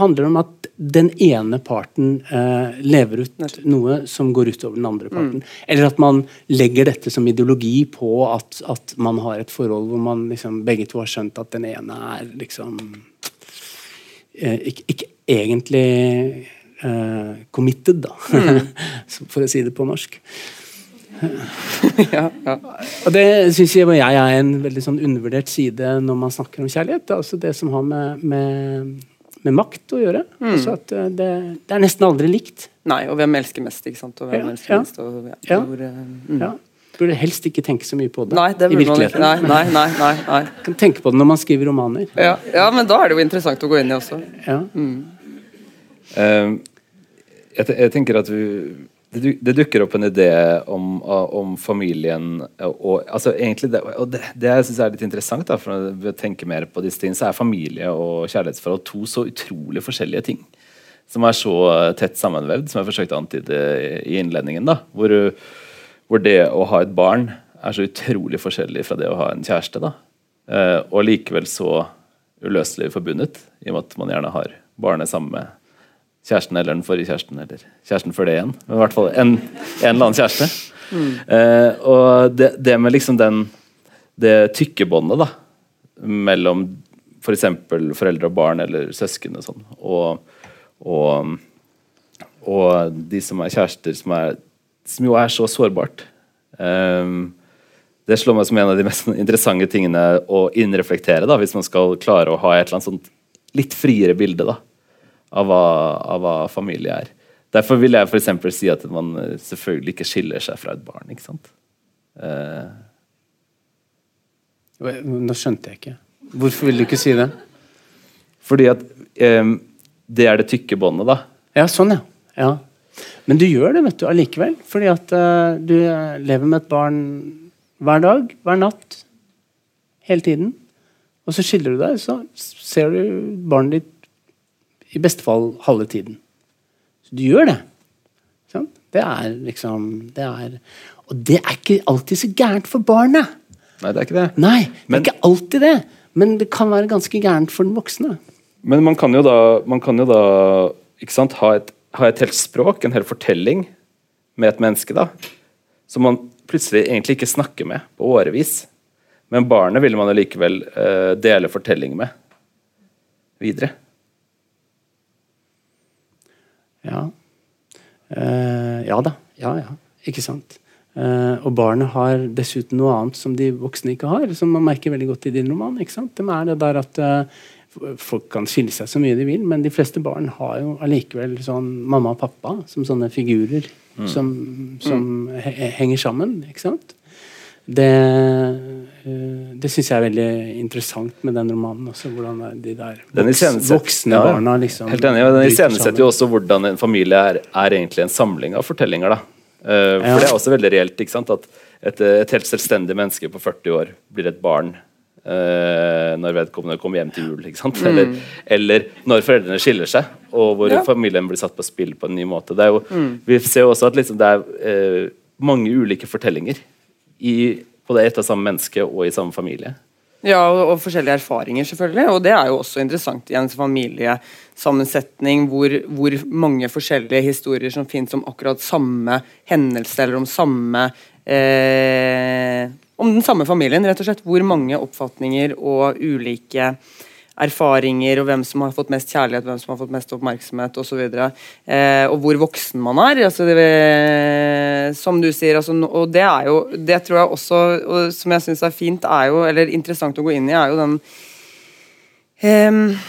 handler om at den ene parten eh, lever ut noe som går utover den andre parten. Mm. Eller at man legger dette som ideologi på at, at man har et forhold hvor man liksom, begge to har skjønt at den ene er liksom eh, ikke, ikke, egentlig eh, committed, da. Mm. <laughs> For å si det på norsk. Ja, ja. Og det syns jeg, jeg er en veldig sånn undervurdert side når man snakker om kjærlighet. Altså det som har med, med, med makt å gjøre. Mm. Altså at eh, det, det, er nesten aldri likt. Nei, og hvem elsker mest, ikke sant. Og hvem ja, elsker minst. Og, ja. Hvor, uh, mm. ja. Burde helst ikke tenke så mye på det. Nei, det i virkeligheten. Nei, nei, nei, nei, nei. Kan tenke på det når man skriver romaner. Ja, ja, men da er det jo interessant å gå inn i også. Ja. Mm. Uh, jeg, jeg, tenker at vi det, det, dukker opp en idé om, om familien og, altså egentlig det, og det, det jeg syns er litt interessant, da, for å tenke mer på disse tingene, så er familie og kjærlighetsforhold to så utrolig forskjellige ting. Som er så tett sammenvevd, som jeg forsøkte å antyde i innledningen. da, hvor, hvor, det å ha et barn er så utrolig forskjellig fra det å ha en kjæreste. da, eh, Og likevel så uløselig forbundet, i og med at man gjerne har barnet sammen med kjæresten eller den forrige kjæresten, eller kjæresten før det igjen. Men i hvert fall en, en eller annen kjæreste. Mm. Eh, og det, det, med liksom den det tykke båndet da mellom f.eks. For foreldre og barn eller søsken og sånn, og, og, og, de som er kjærester, som, er, som jo er så sårbart. Um, det slår meg som en av de mest interessante tingene å innreflektere, da, hvis man skal klare å ha et eller annet sånt litt friere bilde. da av hva, av hva familie er. Derfor vil jeg f.eks. si at man eh, selvfølgelig ikke skiller seg fra et barn. ikke sant? Uh... Nå skjønte jeg ikke. Hvorfor vil du ikke si det? Fordi at um, det er det tykke båndet, da. Ja, sånn, ja. ja. Men du gjør det vet du, allikevel. Fordi at uh, du lever med et barn hver dag, hver natt, hele tiden. Og så skiller du deg, så ser du barnet ditt i beste fall halve tiden. Så du gjør det. Sånn? Det er liksom det er, Og det er ikke alltid så gærent for barnet. Nei, det er ikke det. Nei, det men, er ikke alltid det. Men det kan være ganske gærent for den voksne. Men man kan jo da, kan jo da sant, ha, et, ha, et, helt språk, en hel fortelling, med et menneske. da, Som man plutselig egentlig ikke snakker med på årevis. Men barnet vil man allikevel uh, dele fortelling med videre. Ja. Uh, ja da. Ja, ja. Ikke sant. Uh, og barnet har dessuten noe annet som de voksne ikke har, som man merker veldig godt i din roman. ikke sant? Det er det der at uh, Folk kan skille seg så mye de vil, men de fleste barn har jo allikevel sånn mamma og pappa som sånne figurer mm. som, som mm. henger sammen. ikke sant? Det, eh, det syns jeg er veldig interessant med den romanen. Også, hvordan de der voks, voksne ja, barna liksom Helt enig. Den iscenesetter jo også hvordan en familie er, er, egentlig en samling av fortellinger. da. Uh, for det er også veldig reelt ikke sant? at et, et, helt selvstendig menneske på 40 år blir et barn uh, når vedkommende kommer hjem til jul. ikke sant? Mm. Eller, eller, når foreldrene skiller seg, og hvor ja. familien blir satt på spill på en ny måte. Det er jo, mm. Vi ser jo også at liksom, det er uh, mange ulike fortellinger i både ett og samme menneske og i samme familie. Ja, og, og, forskjellige erfaringer, selvfølgelig. Og det er jo også interessant i en familiesammensetning hvor, hvor mange forskjellige historier som finnes om akkurat samme hendelse, eller om samme eh, Om den samme familien, rett og slett. Hvor mange oppfatninger og ulike erfaringer og hvem som har fått mest kjærlighet, hvem som har fått mest oppmerksomhet osv. Og, eh, og hvor voksen man er. Altså, det, som du sier, altså, og det er jo Det tror jeg også, og som jeg syns er fint, er jo, eller interessant å gå inn i, er jo den eh,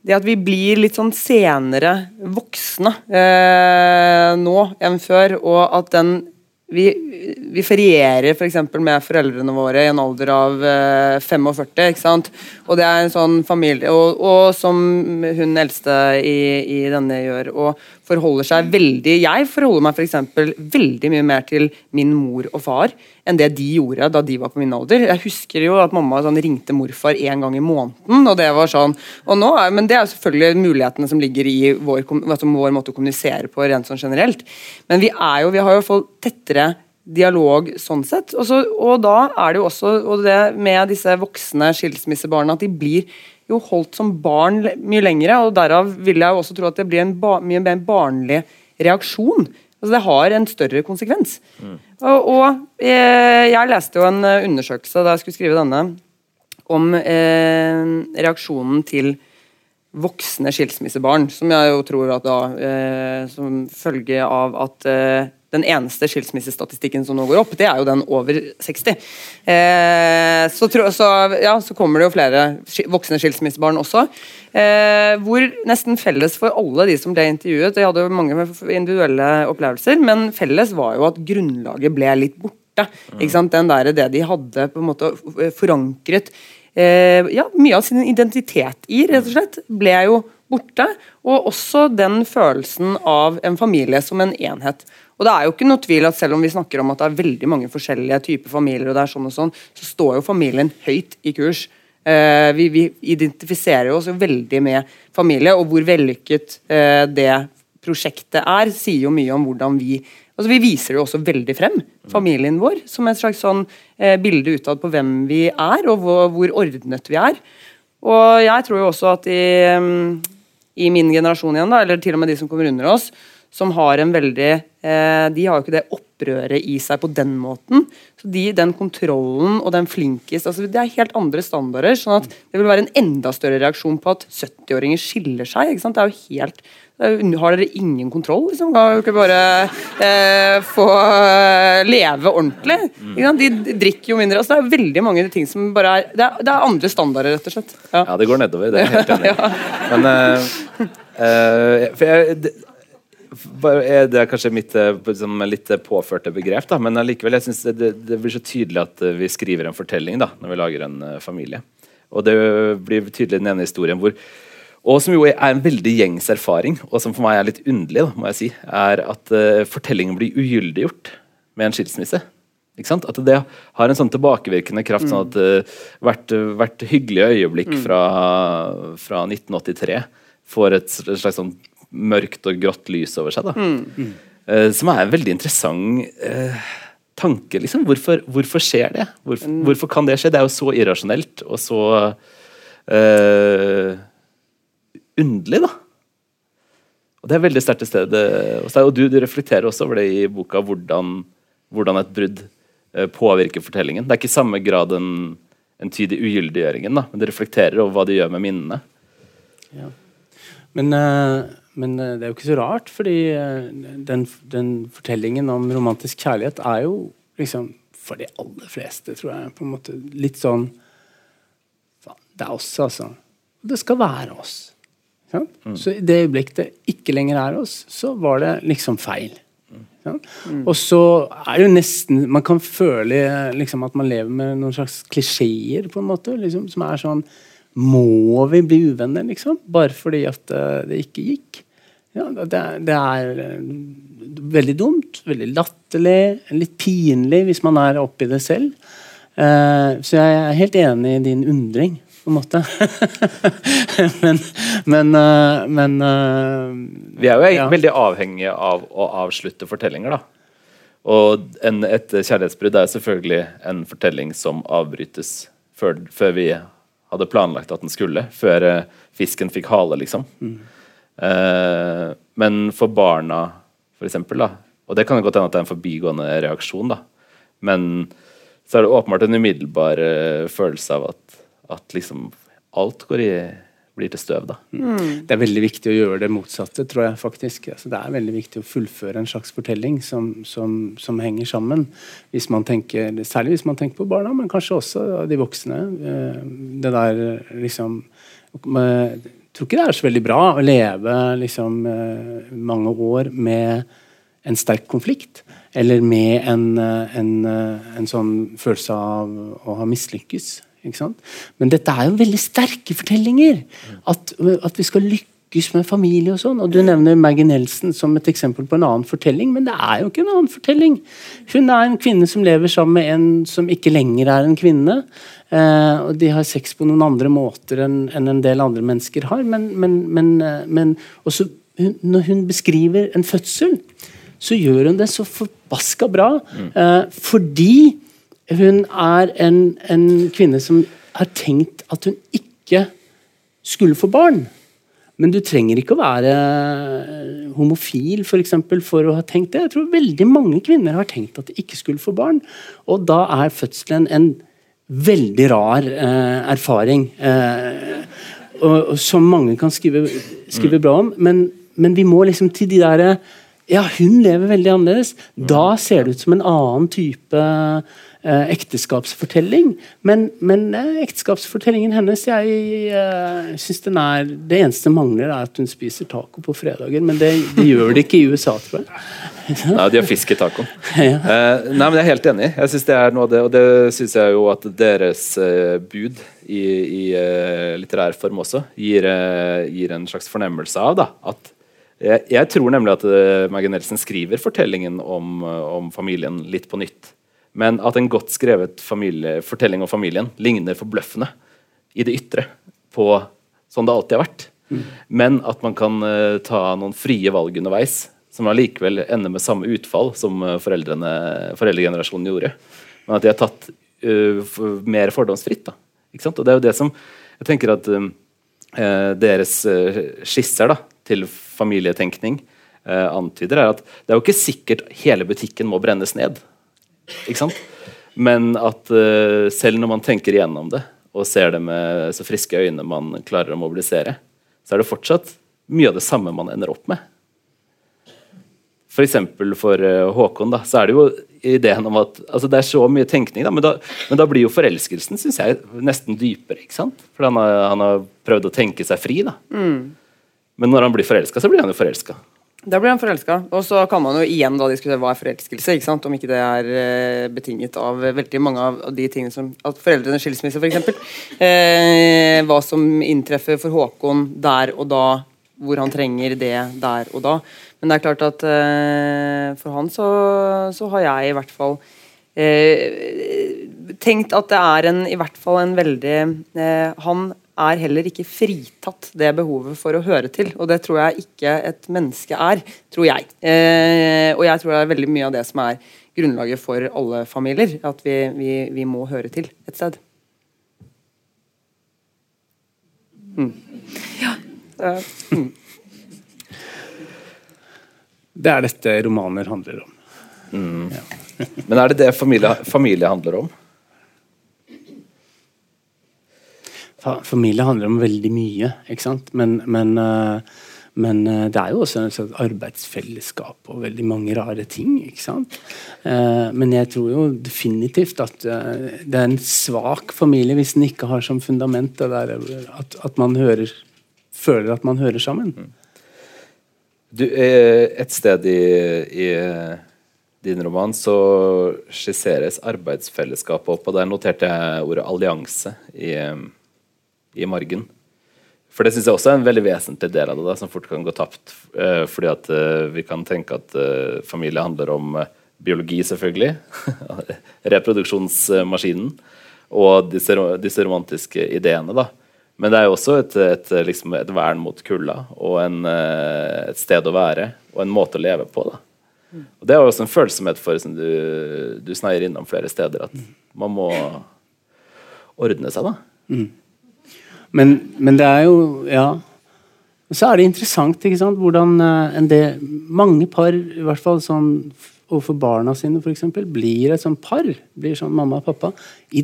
det at vi blir litt sånn senere voksne eh, nå enn før, og at den vi, vi ferierer f.eks. For med foreldrene våre i en alder av eh, 45. ikke sant? Og det er en sånn familie Og, og som hun eldste i, i, denne gjør, og forholder seg veldig Jeg forholder meg f.eks. veldig mye mer til min mor og far enn det de gjorde da de var på min alder. Jeg husker jo at mamma sånn, ringte morfar én gang i måneden, og det var sånn. Og nå men det er jo selvfølgelig mulighetene som ligger i vår, altså vår måte å kommunisere på rent sånn generelt. Men vi er jo, vi har jo fått tettere dialog sånn sett. Og, så, og da er det jo også og det med disse voksne skilsmissebarna at de blir jo holdt som barn mye lengre, og derav vil jeg jo også tro at det blir en mye mer barnlig reaksjon. Altså Det har en større konsekvens. Mm. Og, og eh, jeg leste jo en eh, undersøkelse da jeg skulle skrive denne, om eh, reaksjonen til voksne skilsmissebarn, som jeg jo tror at da eh, Som følge av at eh, den eneste skilsmissestatistikken som nå går opp, det er jo den over 60. Eh, så, så, ja, så, kommer det jo flere voksne skilsmissebarn også. Eh, hvor nesten felles for alle de som ble intervjuet De hadde jo mange individuelle opplevelser, men felles var jo at grunnlaget ble litt borte. Mm. Den der, Det de hadde på en måte forankret eh, ja, mye av sin identitet i, rett og slett, ble jo borte. Og også den følelsen av en familie som en enhet. Og det er jo ikke noe tvil at Selv om vi snakker om at det er veldig mange forskjellige typer familier, og det er sånn og sånn, så står jo familien høyt i kurs. Eh, vi, vi, identifiserer oss jo veldig med familie, og hvor vellykket eh, det prosjektet er, sier jo mye om hvordan vi altså Vi viser det jo også veldig frem, familien vår, som et slags sånn eh, bilde utad på hvem vi er, og hvor, hvor, ordnet vi er. Og jeg tror jo også at i, mm, i min generasjon igjen, da, eller til og med de som kommer under oss, som har en veldig eh, De har jo ikke det opprøret i seg på den måten. Så de, Den kontrollen og den flinkest altså Det er helt andre standarder. sånn at det vil være en enda større reaksjon på at 70-åringer skiller seg. ikke sant? Det er jo helt har dere ingen kontroll? Liksom? Kan dere ikke bare eh, få eh, leve ordentlig? De drikker jo mindre. Altså, det er veldig mange ting som bare er Det er, det er andre standarder, rett og slett. Ja, ja det går nedover. Det er helt enig. <laughs> ja. Men eh, eh, for jeg, det, er kanskje mitt liksom, litt påførte begrep, da, men allikevel, jeg synes det, det, blir så tydelig at vi skriver en fortelling da, når vi lager en familie. Og det blir tydelig den ene historien hvor og som jo er en veldig gjengs erfaring, og som for meg er litt underlig, da, må jeg si, er at uh, fortellingen blir ugyldiggjort med en skilsmisse. At det har en sånn tilbakevirkende kraft. sånn at uh, hvert, hvert hyggelig øyeblikk mm. fra, fra 1983 får et slags sånn mørkt og grått lys over seg. Mm. Uh, som er en veldig interessant uh, tanke. Liksom. Hvorfor, hvorfor, skjer det? Hvorfor, mm. hvorfor, kan det skje? Det er jo så irrasjonelt og så uh, underlig, da. Og Det er veldig sterkt til stede Og du, du, reflekterer også over det i boka, hvordan, hvordan et brudd påvirker fortellingen. Det er ikke i samme grad en entydig ugyldiggjøringen, da, men det reflekterer over hva det gjør med minnene. Ja. Men uh, men eh, det er jo ikke så rart, fordi eh, den, den, fortellingen om romantisk kjærlighet er jo liksom for de aller fleste, tror jeg, på en måte litt sånn Det er oss, altså. Det skal være oss. Ja? Mm. Så i det øyeblikk det ikke lenger er oss, så var det liksom feil. Ja? Mm. Og så er det jo nesten Man kan føle liksom, at man lever med noen slags klisjeer, på en måte, liksom, som er sånn må vi bli uvenner, liksom? Bare fordi at uh, det ikke gikk? Ja, det, det, er uh, veldig dumt, veldig latterlig, litt pinlig hvis man er oppi det selv. Uh, så jeg er helt enig i din undring, på en måte. <laughs> men men, men Vi er jo ja. veldig avhengige av å avslutte fortellinger, da. Og en, et kjærlighetsbrudd er selvfølgelig en fortelling som avbrytes før, før vi hadde planlagt at den skulle, før fisken fikk hale, liksom. Mm. Uh, men for barna, da, og det kan godt hende at det er en forbigående reaksjon, da, men så er det åpenbart en umiddelbar uh, følelse av at, at liksom alt går i blir til støv. Da. Mm. Det er veldig viktig å gjøre det motsatte, tror jeg faktisk. Altså, det er veldig viktig å fullføre en slags fortelling som, som, som, henger sammen. Hvis man tenker, særlig hvis man tenker på barna, men kanskje også de voksne. Eh, det der liksom Jeg tror ikke det er så veldig bra å leve liksom, eh, mange år med en sterk konflikt. Eller med en, eh, en, en sånn følelse av å ha mislykkes. Men dette er jo veldig sterke fortellinger. At, at, vi skal lykkes med familie og sånn. Og Du nevner Maggie Nelson som et eksempel på en annen fortelling, men det er jo ikke en annen fortelling. Hun er en kvinne som lever sammen med en som ikke lenger er en kvinne. Eh, og De har sex på noen andre måter enn en, en del andre mennesker har. Men, men, men, eh, men også hun, når hun beskriver en fødsel, så gjør hun det så forbaska bra. Eh, fordi hun er en, en, kvinne som har tenkt at hun ikke skulle få barn. Men du trenger ikke å være homofil for, eksempel, for å ha tenkt det. Jeg tror veldig mange kvinner har tenkt at de ikke skulle få barn. Og da er fødselen en veldig rar eh, erfaring. Eh, og, og, som mange kan skrive, skrive bra om. Men, men, vi må liksom til de derre Ja, hun lever veldig annerledes. Da ser det ut som en annen type eh, ekteskapsfortelling. Men, men eh, ekteskapsfortellingen hennes jeg eh, synes den er Det eneste mangler, er at hun spiser taco på fredager. Men det, det gjør det ikke i USA, tror jeg. <laughs> Nei, de har fisk i tacoen. Ja. Eh, nei, men Jeg er helt enig. Jeg synes det er noe av det, Og det syns jeg jo at deres eh, bud i, i uh, litterær form også gir, uh, gir, en slags fornemmelse av. da, at jeg, jeg tror nemlig at uh, Maggie Nelson skriver fortellingen om, om, familien litt på nytt. Men at en godt skrevet familie, fortelling om familien ligner forbløffende i det ytre på sånn det alltid har vært. Mm. Men at man kan ta noen frie valg underveis som allikevel ender med samme utfall som foreldregenerasjonen gjorde. Men at de har tatt uh, mer fordomsfritt. da. Og det er jo det som jeg tenker at uh, deres uh, skisser da, til familietenkning uh, antyder, er at det er jo ikke sikkert hele butikken må brennes ned. Ikke sant? Men at selv når man tenker igjennom det og ser det med så friske øyne man klarer å mobilisere, så er det fortsatt mye av det samme man ender opp med. F.eks. For, for Håkon da, så er det jo ideen om at altså Det er så mye tenkning, da, men, da, men da blir jo forelskelsen synes jeg, nesten dypere. ikke sant? For han har, han har prøvd å tenke seg fri. da. Mm. Men når han blir forelska, så blir han jo forelska. Da blir han forelska. Og så kan man jo igjen da diskutere hva er forelskelse. ikke sant? Om ikke det er eh, betinget av veldig mange av de tingene som at Foreldrene skilsmisse, f.eks. <laughs> Eh, hva som inntreffer for Håkon der og da, hvor han trenger det der og da. Men det er klart at eh, for han så, så, har jeg i hvert fall eh, tenkt at det er en, i hvert fall en veldig eh, Han er heller ikke fritatt det behovet for å høre til. Og det tror jeg ikke et menneske er, tror jeg. Eh, og jeg tror det er veldig mye av det som er grunnlaget for alle familier. At vi, vi, vi må høre til et sted. Mm. Ja. Mm. Det er dette romaner handler om. Mm. Ja. Men er det det familie, familie handler om? Familie handler om veldig mye, ikke sant. Men, men, eh, men eh, det er jo også et slags arbeidsfellesskap og veldig mange rare ting. ikke sant? Eh, men jeg tror jo definitivt at det er en svak familie hvis den ikke har som fundament at, at man hører, føler at man hører sammen. Mm. Du, et sted i, i, din roman så skisseres arbeidsfellesskapet opp, og der noterte jeg ordet allianse i, i margen. For det syns jeg også er en veldig vesentlig del av det, da, som fort kan gå tapt. Eh, fordi at eh, vi kan tenke at familie handler om biologi, selvfølgelig. <laughs> Reproduksjonsmaskinen. Og disse, disse romantiske ideene, da. Men det er jo også et, et, liksom et vern mot kulda og en, eh, et sted å være og en måte å leve på. Da. Og Det er også en følsomhet for som du, du sneier innom flere steder, at man må ordne seg. da. Mm. Men, men, det er jo Ja. Så er det interessant ikke sant, hvordan eh, en del, mange par, i hvert fall sånn overfor barna sine, f.eks., blir et sånt par. Blir sånn mamma og pappa. I,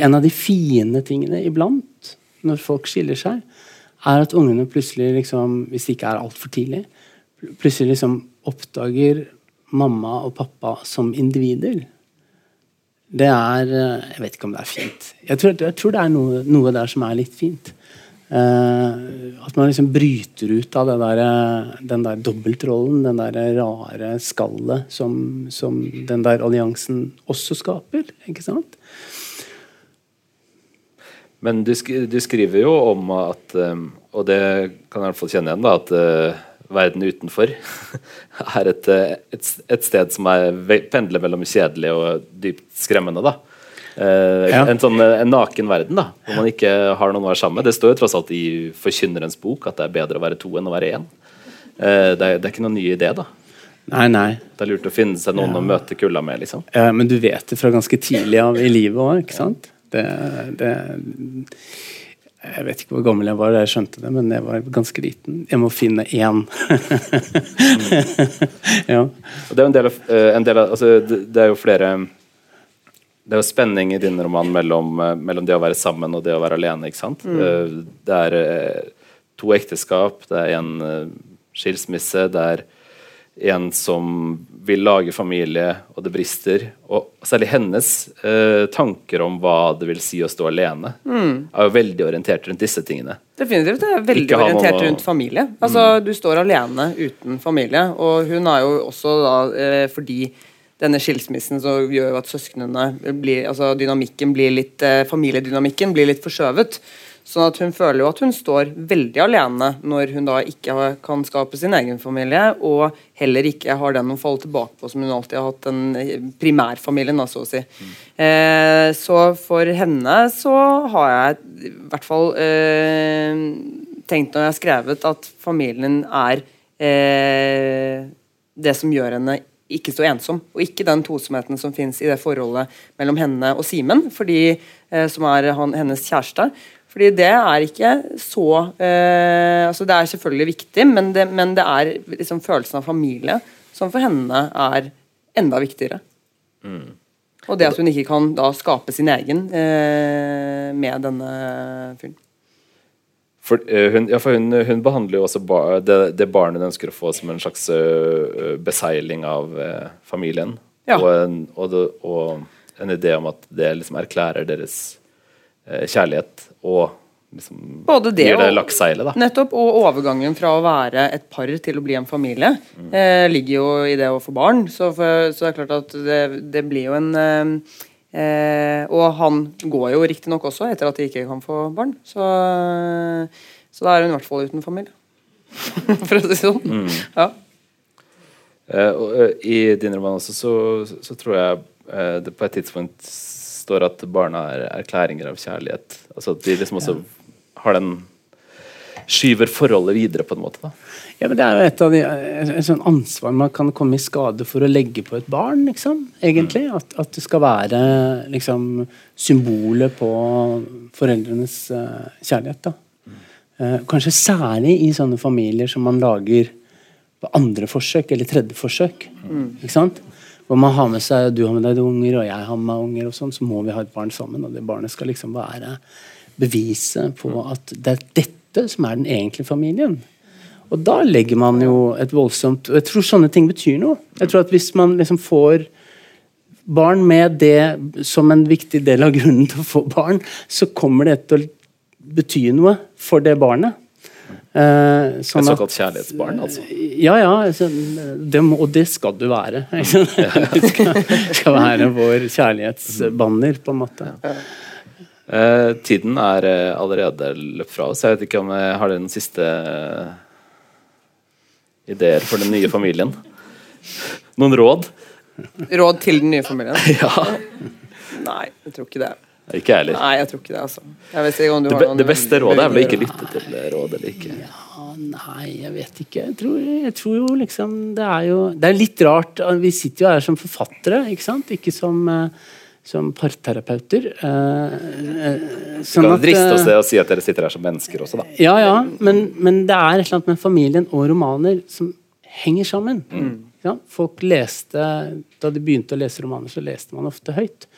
en av de fine tingene iblant når folk skiller seg, er at ungene plutselig, liksom, hvis det ikke er altfor tidlig, plutselig liksom oppdager mamma og pappa som individer. Det er eh, Jeg vet ikke om det er fint. Jeg tror, jeg tror det er noe, noe, der som er litt fint. Uh, at man liksom bryter ut av der, eh, den der dobbeltrollen, den der rare skallet som, som den der alliansen også skaper. ikke sant? Men du, sk du, skriver jo om at um, Og det kan jeg i hvert fall kjenne igjen, da, at verden utenfor <laughs> er et, eh, et, et, sted som er pendler mellom kjedelig og dypt skremmende. da. Uh, ja. en, sånn, en naken verden da, hvor man ikke har noen å være sammen med. Det står jo tross alt i Forkynnerens bok at det er bedre å være to enn å være én. Uh, det, er, det er ikke noen ny idé, da. Nei, nei. Det er lurt å finne seg noen ja. å møte kulda med. liksom. Ja, men du vet det fra ganske tidlig av i livet òg, ikke sant? Det, det, jeg vet ikke hvor gammel jeg var da jeg skjønte det, men jeg var ganske liten. Jeg må finne én. <laughs> ja. Det er jo en del av, eh, en del av altså, det, er jo flere det er jo spenning i din roman mellom, eh, mellom, det å være sammen og det å være alene. ikke sant? Mm. Eh, det er to ekteskap, det er en skilsmisse, det er en som vil lage familie, og det brister. Og særlig hennes eh, tanker om hva det vil si å stå alene, mm. er jo veldig orientert rundt disse tingene. Definitivt. Det er veldig orientert noe... rundt familie. Altså, mm. Du står alene uten familie, og hun er jo også da eh, fordi denne skilsmissen så gjør jo at søsknene blir, altså dynamikken blir litt, eh, Familiedynamikken blir litt forskjøvet. Sånn at hun føler jo at hun står veldig alene når hun da ikke kan skape sin egen familie, og heller ikke har den å falle tilbake på som hun alltid har hatt, den primærfamilien, så å si. Mm. Eh, så for henne så har jeg i hvert fall eh, tenkt når jeg har skrevet, at familien er eh, det som gjør henne ikke så ensom, og ikke den tosomheten som fins i det forholdet mellom henne og Simen, eh, som er han, hennes kjæreste. Fordi det er ikke så eh, altså Det er selvfølgelig viktig, men det, men det er liksom følelsen av familie som for henne er enda viktigere. Mm. Og det at hun ikke kan da skape sin egen eh, med denne fyren. For, uh, hun, ja, for hun, hun, behandler jo også bar, det, det, barnet hun ønsker å få, som en slags uh, beseiling av uh, familien. Ja. Og, en, og, det, og, en, idé om at det liksom erklærer deres kjærlighet og liksom Både det gir det lakkseilet. Da. Nettopp, og overgangen fra å være et par til å bli en familie mm. ligger jo i det å få barn. Så, for, så det er klart at det, det blir jo en Eh, og han går jo riktignok også etter at de ikke kan få barn. Så, så da er hun i hvert fall uten familie. <laughs> For å si det sånn. Mm. Ja. Eh, og, uh, I din roman også så, så tror jeg det på et tidspunkt står at barna er erklæringer av kjærlighet. Altså at de liksom også ja. har den skyver forholdet videre, på en måte. da. Ja, men Det er jo et av de, et sånn ansvar man kan komme i skade for å legge på et barn. liksom, egentlig. Mm. At, at, det skal være liksom, symbolet på foreldrenes uh, kjærlighet. da. Uh, kanskje særlig i sånne familier som man lager på andre forsøk eller tredje forsøk. Mm. ikke sant? Hvor man har med seg, du har med deg unger, og jeg har med meg unger, og sånn, så må vi ha et barn sammen. Og det barnet skal liksom være beviset på at det er dette som er den egentlige familien. Og da legger man jo et voldsomt og Jeg tror sånne ting betyr noe. Jeg tror at Hvis man liksom får barn med det som en viktig del av grunnen til å få barn, så kommer det til å bety noe for det barnet. Eh, sånn et såkalt kjærlighetsbarn, altså? Ja, ja. Så, det må, og det skal du være. <laughs> <laughs> Du skal, skal være vår kjærlighetsbanner, på en måte. Ja. Eh, tiden er uh, allerede løpt fra oss. Jeg vet ikke om jeg har den siste uh, ideer for den nye familien. Noen råd? Råd til den nye familien? <laughs> ja. Nei, jeg tror ikke det. Ikke jeg heller. Nei, jeg tror ikke det, altså. Ikke det, be det, beste rådet er vel å ikke lytte til rådet eller ikke? Ja, nei, jeg vet ikke. Jeg tror, jeg tror, jo liksom Det er jo Det er litt rart. Vi sitter jo her som forfattere, ikke sant? Ikke som uh, som parterapeuter. Eh, eh, sånn kan driste oss til å si at dere sitter her som mennesker også, da. Ja, ja, men, men, det er et eller annet med familien og romaner som henger sammen. Mm. Ja, folk leste Da de begynte å lese romaner, så leste man ofte høyt.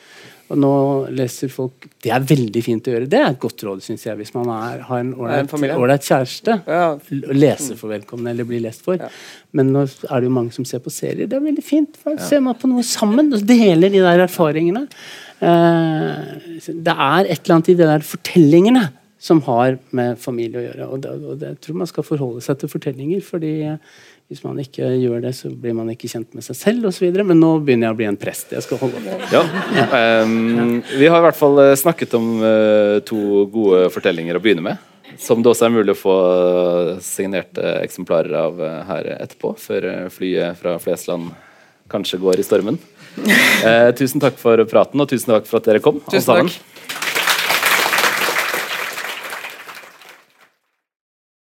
Og nå leser folk Det er veldig fint å gjøre. Det er et godt råd, syns jeg, hvis man er, har en ålreit kjæreste. Ja. Lese for vedkommende eller bli lest for. Ja. Men nå er det jo mange som ser på serier. Det er veldig fint. Ja. Ser man på noe sammen og deler de der erfaringene. Eh, det er et eller annet i de der fortellingene som har med familie å gjøre. Og det, og det, jeg tror man skal forholde seg til fortellinger. fordi hvis man ikke gjør det, så blir man ikke kjent med seg selv osv. Men nå begynner jeg å bli en prest. Jeg skal holde opp. Ja. Um, vi har i hvert fall eh, snakket om uh, to gode fortellinger å begynne med. Som det også er mulig å få signerte eksemplarer av her etterpå, før flyet fra Flesland kanskje går i stormen. Uh, <laughs> tusen takk for praten, og tusen takk for at dere kom. Tusen takk.